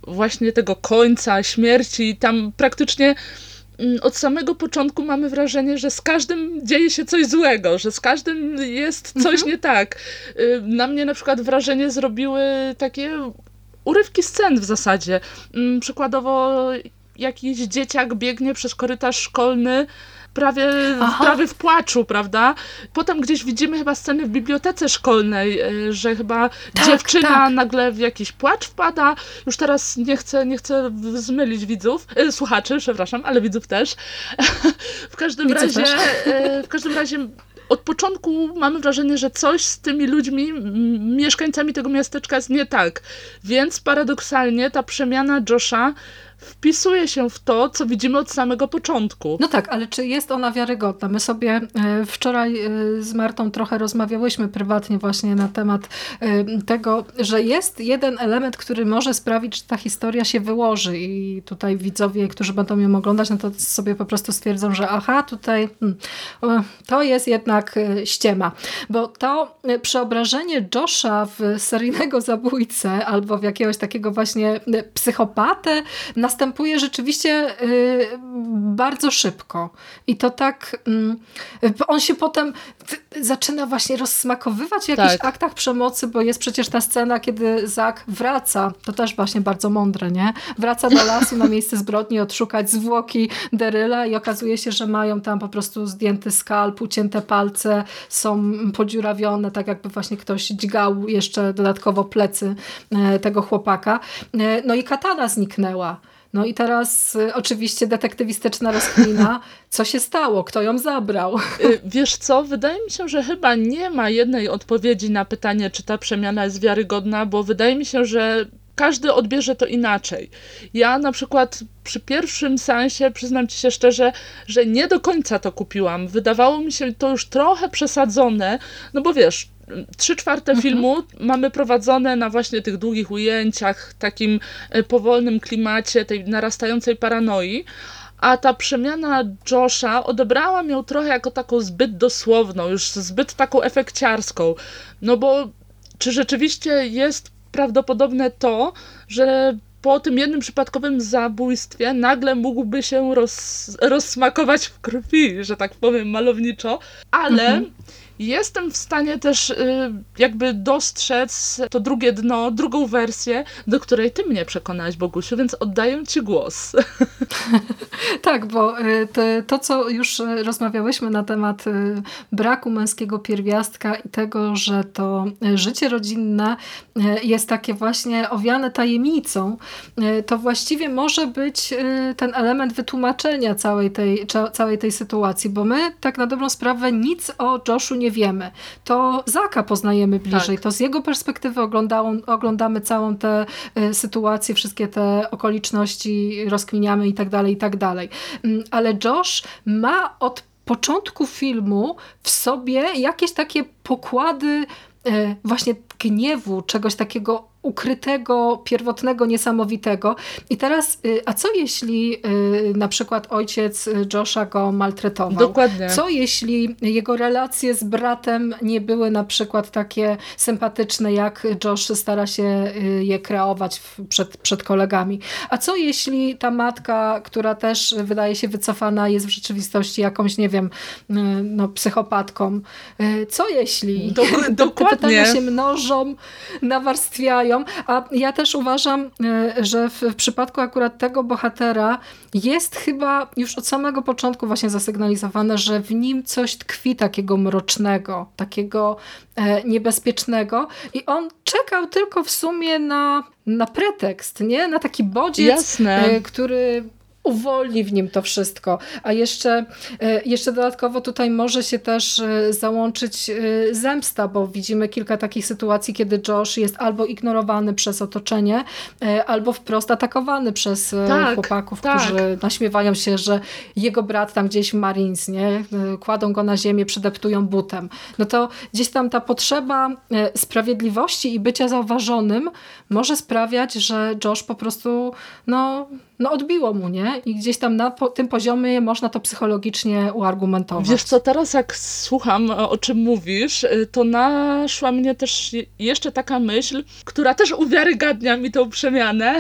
właśnie tego końca, śmierci. Tam praktycznie mm, od samego początku mamy wrażenie, że z każdym dzieje się coś złego, że z każdym jest coś mhm. nie tak. Y, na mnie na przykład wrażenie zrobiły takie urywki scen w zasadzie. Mm, przykładowo jakiś dzieciak biegnie przez korytarz szkolny prawie, Aha. prawie w płaczu, prawda? Potem gdzieś widzimy chyba sceny w bibliotece szkolnej, e, że chyba Tak, dziewczyna tak. nagle w jakiś płacz wpada. Już teraz nie chcę, nie chcę zmylić widzów, e, słuchaczy, przepraszam, ale widzów też. w każdym Widzów razie, też. e, w każdym razie od początku mamy wrażenie, że coś z tymi ludźmi, mieszkańcami tego miasteczka jest nie tak. Więc paradoksalnie ta przemiana Josha wpisuje się w to, co widzimy od samego początku. No tak, ale czy jest ona wiarygodna? My sobie e, wczoraj e, z Martą trochę rozmawiałyśmy prywatnie właśnie na temat e, tego, że jest jeden element, który może sprawić, że ta historia się wyłoży i tutaj widzowie, którzy będą ją oglądać, no to sobie po prostu stwierdzą, że aha, tutaj hmm, to jest jednak ściema. Bo to przeobrażenie Josha w seryjnego zabójcę albo w jakiegoś takiego właśnie psychopatę następuje rzeczywiście y, bardzo szybko. I to tak, mm, on się potem zaczyna właśnie rozsmakowywać w jakichś Tak. aktach przemocy, bo jest przecież ta scena, kiedy Zak wraca, to też właśnie bardzo mądre, nie? Wraca do lasu na miejsce zbrodni odszukać zwłoki Deryla i okazuje się, że mają tam po prostu zdjęty skalp, ucięte palce, są podziurawione, tak jakby właśnie ktoś dźgał jeszcze dodatkowo plecy e, tego chłopaka. E, No i katana zniknęła. No i teraz y, oczywiście detektywistyczna rozkmina, co się stało, kto ją zabrał. Y, Wiesz co, wydaje mi się, że chyba nie ma jednej odpowiedzi na pytanie, czy ta przemiana jest wiarygodna, bo wydaje mi się, że każdy odbierze to inaczej. Ja na przykład przy pierwszym sensie, przyznam ci się szczerze, że nie do końca to kupiłam. Wydawało mi się to już trochę przesadzone, no bo wiesz, trzy czwarte filmu mamy prowadzone na właśnie tych długich ujęciach, takim e, powolnym klimacie, tej narastającej paranoi. A ta przemiana Josha odebrałam ją trochę jako taką zbyt dosłowną, już zbyt taką efekciarską. No bo czy rzeczywiście jest prawdopodobne to, że po tym jednym przypadkowym zabójstwie nagle mógłby się roz, rozsmakować w krwi, że tak powiem malowniczo, ale jestem w stanie też y, jakby dostrzec to drugie dno, drugą wersję, do której ty mnie przekonałaś, Bogusiu, więc oddaję ci głos. Tak, bo y, to, co już y, rozmawiałyśmy na temat braku męskiego pierwiastka i tego, że to życie rodzinne jest takie właśnie owiane tajemnicą, to właściwie może być ten element wytłumaczenia całej tej, całej tej sytuacji, bo my tak na dobrą sprawę nic o Joshu nie wiemy. To Zaka poznajemy bliżej, Tak. to z jego perspektywy oglądamy całą tę y, sytuację, wszystkie te okoliczności, rozkminiamy i tak dalej, i tak dalej. Mm, Ale Josh ma od początku filmu w sobie jakieś takie pokłady e, właśnie gniewu, czegoś takiego ukrytego, pierwotnego, niesamowitego. I teraz, y, a co jeśli y, na przykład ojciec Josha go maltretował? Dokładnie. Co jeśli jego relacje z bratem nie były na przykład takie sympatyczne, jak Josh stara się y, je kreować przed, przed kolegami? A co jeśli ta matka, która też wydaje się wycofana, jest w rzeczywistości jakąś, nie wiem, no, psychopatką? Co jeśli? Dok- Te- Te dokładnie. pytania się mnożą, nawarstwiają, a ja też uważam, y, że w, w przypadku akurat tego bohatera jest chyba już od samego początku właśnie zasygnalizowane, że w nim coś tkwi takiego mrocznego, takiego e, niebezpiecznego i on czekał tylko w sumie na, na pretekst, nie? Na taki bodziec, Jasne. e, który uwolni w nim to wszystko. A jeszcze, e, jeszcze dodatkowo tutaj może się też e, załączyć e, zemsta, bo widzimy kilka takich sytuacji, kiedy Josh jest albo ignorowany przez otoczenie, albo wprost atakowany przez Tak, chłopaków, tak. którzy naśmiewają się, że jego brat tam gdzieś w Marines, nie? Kładą go na ziemię, przydeptują butem. No to gdzieś tam ta potrzeba sprawiedliwości i bycia zauważonym może sprawiać, że Josh po prostu no, no odbiło mu, nie? I gdzieś tam na po, tym poziomie można to psychologicznie uargumentować. Wiesz co, teraz jak słucham, e, o czym mówisz, y, to naszła mnie też je- jeszcze taka myśl, która też uwiarygadnia mi tą przemianę.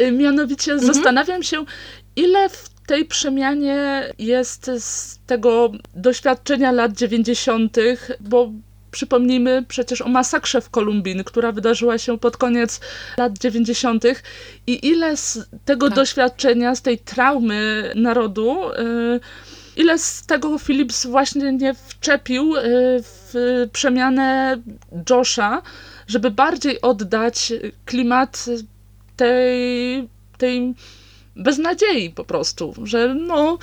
Y, Mianowicie zastanawiam się, ile w tej przemianie jest z tego doświadczenia lat 90., bo przypomnijmy przecież o masakrze w Kolumbin, która wydarzyła się pod koniec lat 90. i ile z tego Tak. doświadczenia, z tej traumy narodu, y, ile z tego Phillips właśnie nie wczepił y, w przemianę Josha, żeby bardziej oddać klimat tej, tej beznadziei po prostu, że no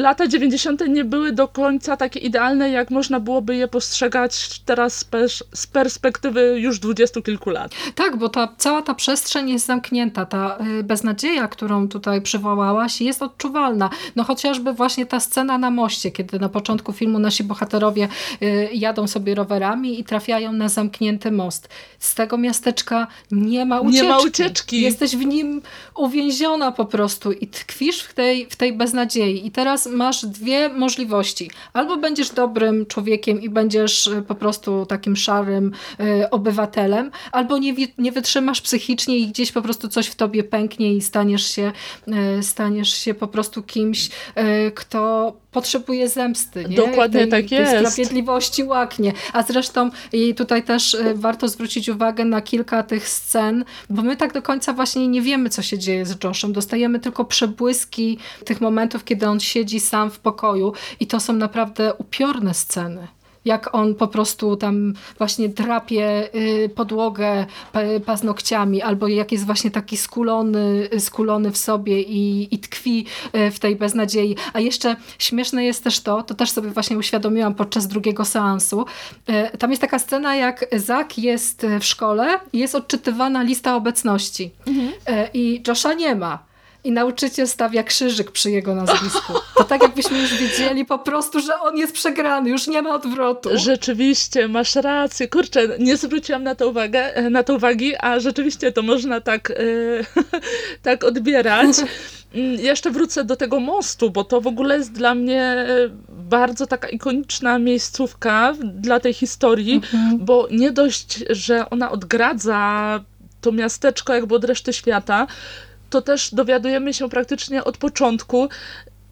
lata 90. nie były do końca takie idealne, jak można byłoby je postrzegać teraz z pers- z perspektywy już dwudziestu kilku lat. Tak, bo ta, cała ta przestrzeń jest zamknięta. Ta y, beznadzieja, którą tutaj przywołałaś, jest odczuwalna. No chociażby właśnie ta scena na moście, kiedy na początku filmu nasi bohaterowie y, jadą sobie rowerami i trafiają na zamknięty most. Z tego miasteczka nie ma ucieczki. Nie ma ucieczki. Jesteś w nim uwięziona po prostu i tkwisz w tej, w tej beznadziei. I teraz masz dwie możliwości. Albo będziesz dobrym człowiekiem i będziesz y, po prostu takim szarym y, obywatelem, albo nie, nie wytrzymasz psychicznie i gdzieś po prostu coś w tobie pęknie i staniesz się, y, staniesz się po prostu kimś, y, kto potrzebuje zemsty. Nie? Dokładnie tej, tak tej jest. sprawiedliwości łaknie. A zresztą i tutaj też y, warto zwrócić uwagę na kilka tych scen, bo my tak do końca właśnie nie wiemy, co się dzieje z Joshem. Dostajemy tylko przebłyski tych momentów, kiedy on siedzi sam w pokoju i to są naprawdę upiorne sceny. Jak on po prostu tam właśnie drapie y, podłogę pa- paznokciami, albo jak jest właśnie taki skulony, skulony w sobie i, i tkwi y, w tej beznadziei. A jeszcze śmieszne jest też to, to też sobie właśnie uświadomiłam podczas drugiego seansu. Y, Tam jest taka scena, jak Zak jest w szkole i jest odczytywana lista obecności. Y, I Josha nie ma. I nauczyciel stawia krzyżyk przy jego nazwisku. To tak jakbyśmy już wiedzieli po prostu, że on jest przegrany, już nie ma odwrotu. Rzeczywiście, masz rację. Kurczę, nie zwróciłam na to, uwagę, na to uwagi, a rzeczywiście to można tak, e, tak odbierać. Mm, Jeszcze wrócę do tego mostu, bo to w ogóle jest dla mnie e, bardzo taka ikoniczna miejscówka dla tej historii, bo nie dość, że ona odgradza to miasteczko jakby od reszty świata, to też dowiadujemy się praktycznie od początku,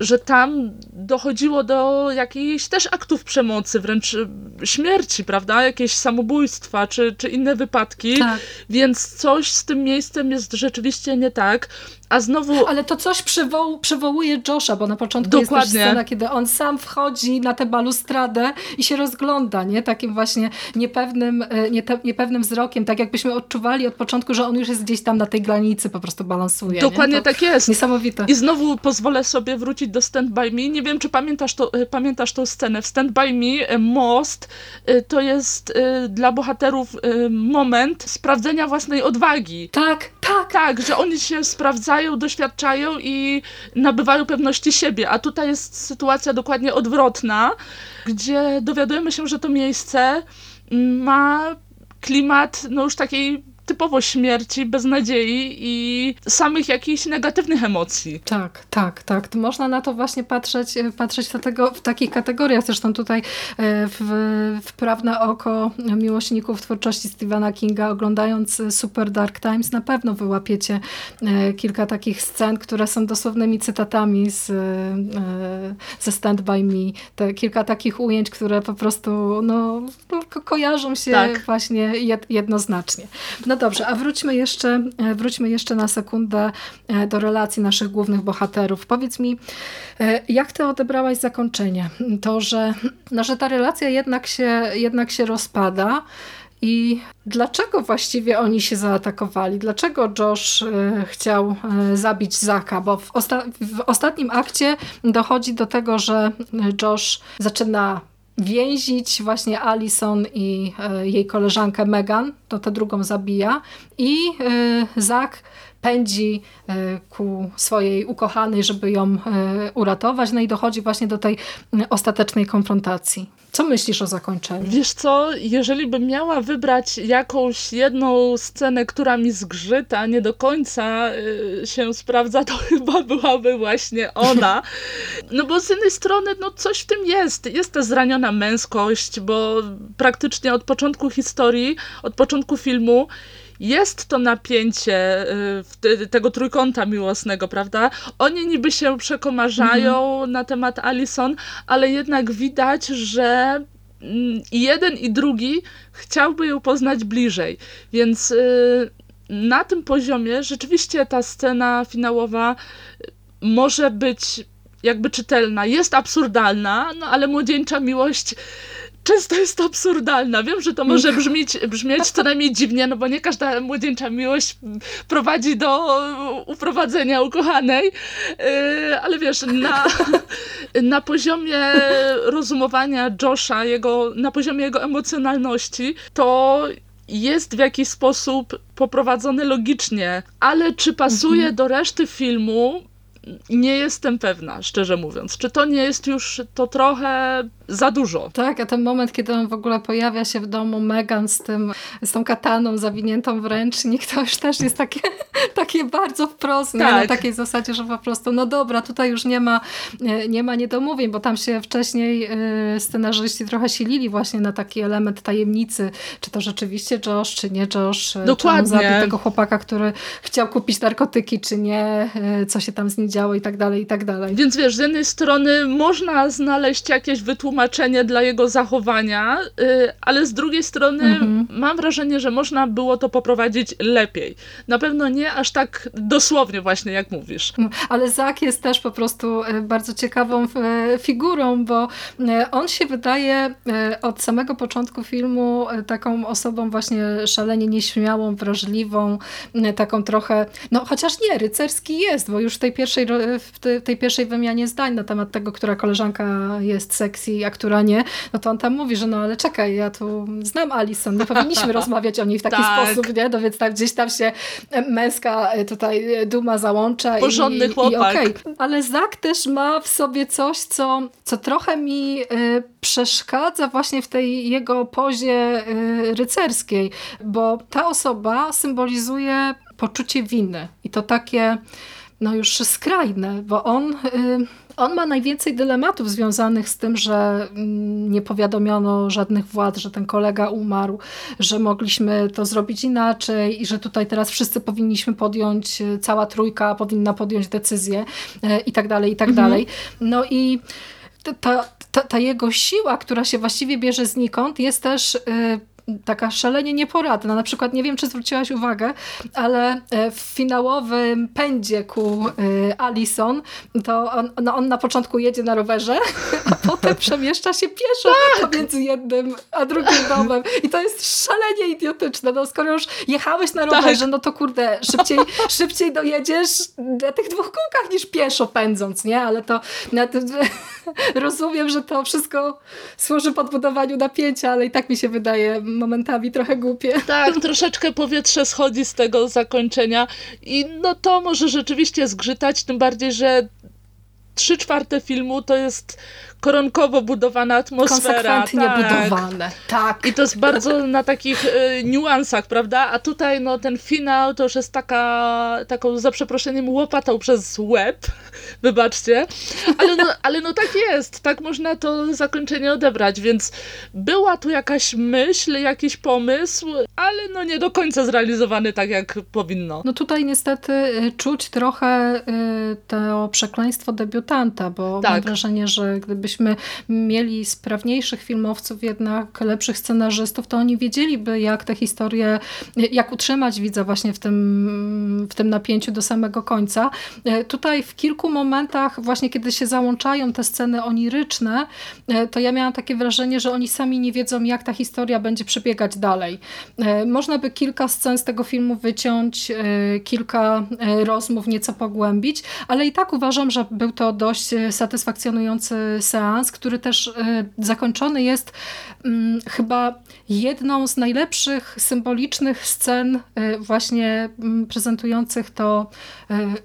że tam dochodziło do jakichś też aktów przemocy, wręcz y, śmierci, prawda? Jakieś samobójstwa czy, czy inne wypadki. Tak. Więc coś z tym miejscem jest rzeczywiście nie tak. A znowu Ale to coś przywoł, przywołuje Josha, bo na początku Dokładnie. jest też scena, kiedy on sam wchodzi na tę balustradę i się rozgląda, nie? Takim właśnie niepewnym, e, niepewnym wzrokiem, tak jakbyśmy odczuwali od początku, że on już jest gdzieś tam na tej granicy, po prostu balansuje. dokładnie tak jest. Niesamowite. I znowu pozwolę sobie wrócić do Stand By Me. Nie wiem, czy pamiętasz, to, e, pamiętasz tą scenę. W Stand By Me e, most to jest dla bohaterów moment sprawdzenia własnej odwagi. Tak, tak. Tak, że oni się sprawdzają, doświadczają i nabywają pewności siebie. A tutaj jest sytuacja dokładnie odwrotna, gdzie dowiadujemy się, że to miejsce ma klimat no już takiej typowo śmierci, beznadziei i samych jakichś negatywnych emocji. Tak, tak, tak. Można na to właśnie patrzeć, e, patrzeć do tego w takich kategoriach. Zresztą tutaj e, w, w prawne oko miłośników twórczości Stephena Kinga, oglądając e, Super Dark Times, na pewno wyłapiecie kilka takich scen, które są dosłownymi cytatami z, ze Stand By Me. Te kilka takich ujęć, które po prostu no, ko- kojarzą się Tak. właśnie jed, jednoznacznie. No dobrze, a wróćmy jeszcze, e, wróćmy jeszcze na sekundę e, do relacji naszych głównych bohaterów. Powiedz mi, e, jak ty odebrałaś zakończenie? To, że, no, że ta relacja jednak się, jednak się rozpada i dlaczego właściwie oni się zaatakowali? Dlaczego Josh chciał zabić Zaka? Bo w, osta w ostatnim akcie dochodzi do tego, że Josh zaczyna więzić właśnie Alison i e, jej koleżankę Megan, to tę drugą zabija. I e, Zak pędzi e, ku swojej ukochanej, żeby ją e, uratować, no i dochodzi właśnie do tej ostatecznej konfrontacji. Co myślisz o zakończeniu? Wiesz co, jeżeli bym miała wybrać jakąś jedną scenę, która mi zgrzyta, nie do końca y, się sprawdza, to chyba byłaby właśnie ona. No bo z jednej strony, no coś w tym jest. Jest ta zraniona męskość, bo praktycznie od początku historii, od początku filmu jest to napięcie y, tego trójkąta miłosnego, prawda? Oni niby się przekomarzają na temat Alison, ale jednak widać, że mm, i jeden i drugi chciałby ją poznać bliżej, więc y, na tym poziomie rzeczywiście ta scena finałowa może być jakby czytelna, jest absurdalna, no ale młodzieńcza miłość często jest absurdalna. Wiem, że to może brzmieć, brzmieć co najmniej dziwnie, no bo nie każda młodzieńcza miłość prowadzi do uprowadzenia ukochanej, yy, ale wiesz, na, na poziomie rozumowania Josha, jego, na poziomie jego emocjonalności, to jest w jakiś sposób poprowadzony logicznie, ale czy pasuje mhm. do reszty filmu, nie jestem pewna, szczerze mówiąc. Czy to nie jest już to trochę za dużo. Tak, a ten moment, kiedy on w ogóle pojawia się w domu Megan z, tym, z tą kataną zawiniętą w ręcznik, to już też jest takie, takie bardzo wprost, tak. na takiej zasadzie, że po prostu, no dobra, tutaj już nie ma, nie ma niedomówień, bo tam się wcześniej y, scenarzyści trochę silili właśnie na taki element tajemnicy, czy to rzeczywiście Josh, czy nie Josh, Dokładnie. czy on zabił tego chłopaka, który chciał kupić narkotyki, czy nie, y, co się tam z nim działo i tak dalej, i tak dalej. Więc wiesz, z jednej strony można znaleźć jakieś wytłumaczenie tłumaczenie dla jego zachowania, y, ale z drugiej strony mhm. mam wrażenie, że można było to poprowadzić lepiej. Na pewno nie aż tak dosłownie właśnie, jak mówisz. Ale Zak jest też po prostu y, bardzo ciekawą y, figurą, bo on się wydaje od samego początku filmu taką osobą właśnie szalenie nieśmiałą, wrażliwą, taką trochę, no chociaż nie, rycerski jest, bo już w tej pierwszej, w tej pierwszej wymianie zdań na temat tego, która koleżanka jest sexy, a która nie, no to on tam mówi, że no ale czekaj, ja tu znam Alison, nie powinniśmy rozmawiać o niej w taki tak. sposób, nie? No więc tam gdzieś tam się męska e, tutaj e, duma załącza. Porządny i, chłopak. I okay. Ale Zak też ma w sobie coś, co, co trochę mi y, przeszkadza właśnie w tej jego pozie y, rycerskiej, bo ta osoba symbolizuje poczucie winy i to takie no już skrajne, bo on... Y, on ma najwięcej dylematów związanych z tym, że mm, nie powiadomiono żadnych władz, że ten kolega umarł, że mogliśmy to zrobić inaczej i że tutaj teraz wszyscy powinniśmy podjąć, e, cała trójka powinna podjąć decyzję e, i tak dalej, i tak mhm. dalej. No i ta, ta, ta, jego siła, która się właściwie bierze znikąd, jest też taka szalenie nieporadna. Na przykład, nie wiem, czy zwróciłaś uwagę, ale e, w finałowym pędzie ku e, Alison, to on, no on na początku jedzie na rowerze, potem przemieszcza się pieszo tak! pomiędzy jednym a drugim domem. I to jest szalenie idiotyczne. No, skoro już jechałeś na rowerze, tak. no to kurde, szybciej, szybciej dojedziesz na tych dwóch kółkach niż pieszo pędząc, nie? Ale to rozumiem, że to wszystko służy podbudowaniu napięcia, ale i tak mi się wydaje momentami trochę głupie. Tak, troszeczkę powietrze schodzi z tego zakończenia i no to może rzeczywiście zgrzytać, tym bardziej, że trzy czwarte filmu to jest koronkowo budowana atmosfera. Konsekwentnie tak. budowane. Tak. I to jest bardzo na takich y, niuansach, prawda? A tutaj no ten finał to już jest taka, taką za przeproszeniem łopatą przez łeb, wybaczcie. Ale no, ale no tak jest, tak można to zakończenie odebrać, więc była tu jakaś myśl, jakiś pomysł, ale no nie do końca zrealizowany tak, jak powinno. No tutaj niestety y, czuć trochę y, to przekleństwo debiutanta, bo tak. mam wrażenie, że gdyby gdybyśmy mieli sprawniejszych filmowców, jednak lepszych scenarzystów, to oni wiedzieliby, jak tę historię, jak utrzymać widza właśnie w tym, w tym napięciu do samego końca. E, tutaj w kilku momentach, właśnie kiedy się załączają te sceny oniryczne, e, to ja miałam takie wrażenie, że oni sami nie wiedzą, jak ta historia będzie przebiegać dalej. E, można by kilka scen z tego filmu wyciąć, kilka rozmów nieco pogłębić, ale i tak uważam, że był to dość satysfakcjonujący seans seans, który też y, zakończony jest mm, chyba jedną z najlepszych symbolicznych scen y, właśnie mm, prezentujących to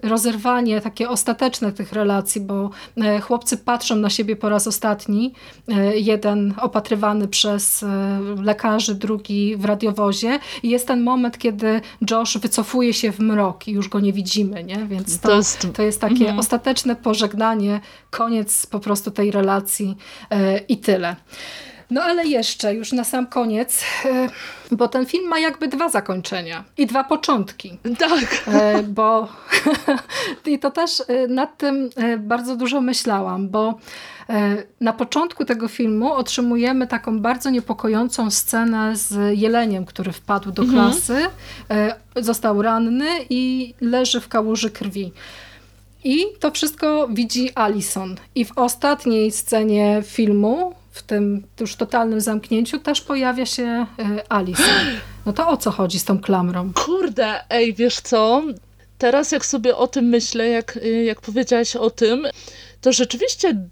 rozerwanie takie ostateczne tych relacji, bo chłopcy patrzą na siebie po raz ostatni, jeden opatrywany przez lekarzy, drugi w radiowozie i jest ten moment, kiedy Josh wycofuje się w mrok i już go nie widzimy, nie? więc to, to, jest... to jest takie mhm. ostateczne pożegnanie, koniec po prostu tej relacji e, i tyle. No ale jeszcze, już na sam koniec, e, bo ten film ma jakby dwa zakończenia i dwa początki. Tak. E, bo i to też e, nad tym bardzo dużo myślałam, bo na początku tego filmu otrzymujemy taką bardzo niepokojącą scenę z jeleniem, który wpadł do mhm. klasy, został ranny i leży w kałuży krwi. I to wszystko widzi Alison. I w ostatniej scenie filmu w tym już totalnym zamknięciu też pojawia się e, Alice. No to o co chodzi z tą klamrą? Kurde, ej, wiesz co? Teraz jak sobie o tym myślę, jak, jak powiedziałaś o tym, to rzeczywiście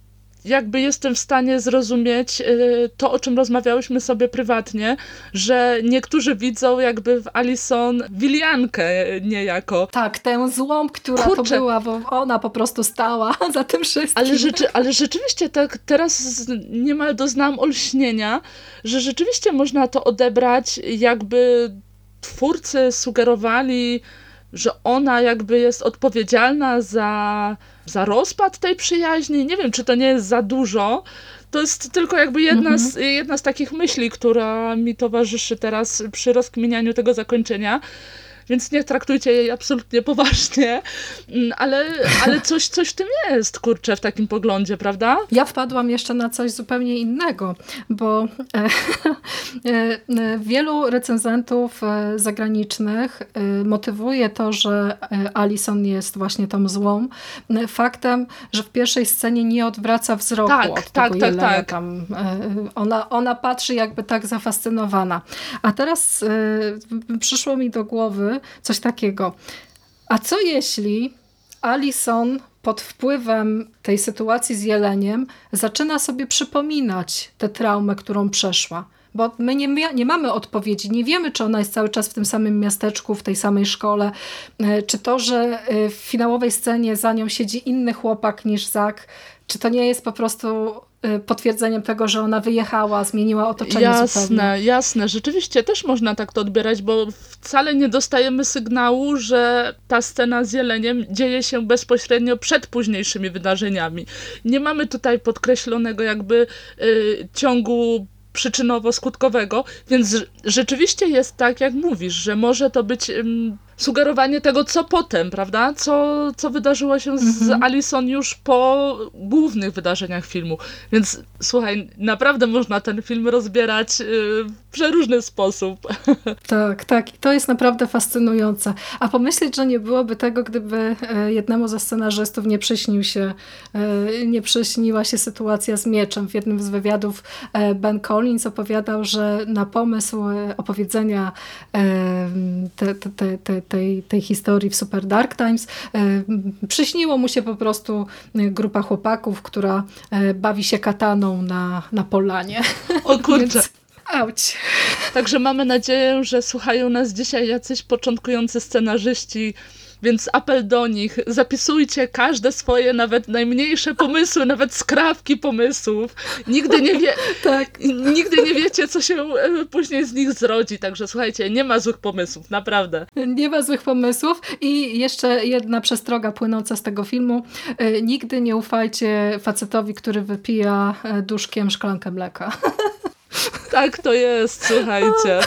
jakby jestem w stanie zrozumieć y, to, o czym rozmawiałyśmy sobie prywatnie, że niektórzy widzą jakby w Alison wiliankę niejako. Tak, tę złą, która Kurczę. to była, bo ona po prostu stała za tym wszystkim. Ale, rzeczy, ale rzeczywiście tak teraz niemal doznałam olśnienia, że rzeczywiście można to odebrać jakby twórcy sugerowali że ona jakby jest odpowiedzialna za, za rozpad tej przyjaźni. Nie wiem, czy to nie jest za dużo. To jest tylko jakby jedna, mhm. z, jedna z takich myśli, która mi towarzyszy teraz przy rozkminianiu tego zakończenia więc nie traktujcie jej absolutnie poważnie, mm, ale, ale coś, coś w tym jest, kurczę, w takim poglądzie, prawda? Ja wpadłam jeszcze na coś zupełnie innego, bo e, e, wielu recenzentów e, zagranicznych motywuje to, że Alison jest właśnie tą złą, faktem, że w pierwszej scenie nie odwraca wzroku tak, od tak, tego tak, tak. Tam, ona, ona patrzy jakby tak zafascynowana. A teraz przyszło mi do głowy, coś takiego. A co jeśli Alison pod wpływem tej sytuacji z jeleniem zaczyna sobie przypominać tę traumę, którą przeszła? Bo my nie, nie mamy odpowiedzi, nie wiemy, czy ona jest cały czas w tym samym miasteczku, w tej samej szkole, e, czy to, że e, w finałowej scenie za nią siedzi inny chłopak niż Zak, czy to nie jest po prostu potwierdzeniem tego, że ona wyjechała, zmieniła otoczenie jasne, zupełnie. Jasne, jasne. Rzeczywiście też można tak to odbierać, bo wcale nie dostajemy sygnału, że ta scena z jeleniem dzieje się bezpośrednio przed późniejszymi wydarzeniami. Nie mamy tutaj podkreślonego jakby y, ciągu przyczynowo-skutkowego, więc rzeczywiście jest tak, jak mówisz, że może to być sugerowanie tego, co potem, prawda? Co, co wydarzyło się z mhm. Alison już po głównych wydarzeniach filmu. Więc słuchaj, naprawdę można ten film rozbierać yy, w przeróżny sposób. Tak, tak. I to jest naprawdę fascynujące. A pomyśleć, że nie byłoby tego, gdyby e, jednemu ze scenarzystów nie przyśnił się, e, nie przyśniła się sytuacja z mieczem. W jednym z wywiadów e, Ben Collins opowiadał, że na pomysł opowiedzenia te, te, te, tej, tej historii w Super Dark Times. E, przyśniło mu się po prostu e, grupa chłopaków, która e, bawi się kataną na, na polanie. O kurczę. Auć. Także mamy nadzieję, że słuchają nas dzisiaj jacyś początkujący scenarzyści, więc apel do nich, zapisujcie każde swoje, nawet najmniejsze pomysły, nawet skrawki pomysłów. Nigdy nie, wie, tak. nigdy nie wiecie, co się e, później z nich zrodzi. Także słuchajcie, nie ma złych pomysłów, naprawdę. Nie ma złych pomysłów i jeszcze jedna przestroga płynąca z tego filmu. E, nigdy nie ufajcie facetowi, który wypija e, duszkiem szklankę mleka. Tak to jest, słuchajcie.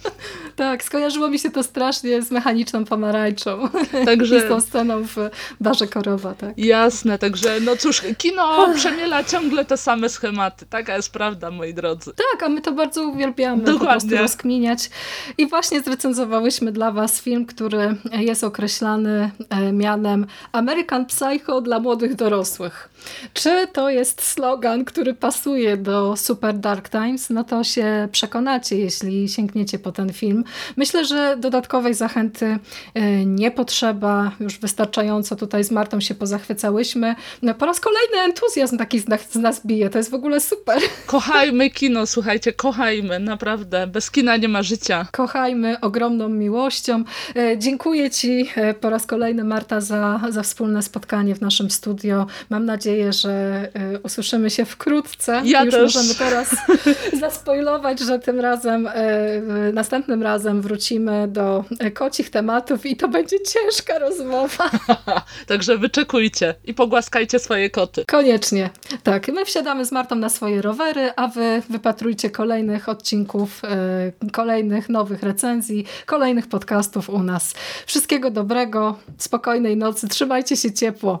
Tak, skojarzyło mi się to strasznie z mechaniczną pomarańczą. Także... I z tą sceną w barze Korowa, tak. Jasne, także no cóż, kino przemiela ciągle te same schematy. Taka jest prawda, moi drodzy. Tak, a my to bardzo uwielbiamy Dokładnie. po prostu rozkminiać. I właśnie zrecenzowałyśmy dla was film, który jest określany e, mianem American Psycho dla młodych dorosłych. Czy to jest slogan, który pasuje do Super Dark Times? No to się przekonacie, jeśli sięgniecie po ten film. Myślę, że dodatkowej zachęty e, nie potrzeba. Już wystarczająco tutaj z Martą się pozachwycałyśmy. No, po raz kolejny entuzjazm taki z nas bije. To jest w ogóle super. Kochajmy kino, słuchajcie, kochajmy, naprawdę. Bez kina nie ma życia. Kochajmy ogromną miłością. E, dziękuję Ci e, po raz kolejny, Marta, za, za wspólne spotkanie w naszym studio. Mam nadzieję, że usłyszymy się wkrótce. Ja Już też. możemy teraz zaspoilować, że tym razem, następnym razem wrócimy do e, kocich tematów i to będzie ciężka rozmowa. Także wyczekujcie i pogłaskajcie swoje koty. Koniecznie. Tak, my wsiadamy z Martą na swoje rowery, a wy wypatrujcie kolejnych odcinków, kolejnych nowych recenzji, kolejnych podcastów u nas. Wszystkiego dobrego, spokojnej nocy, trzymajcie się ciepło.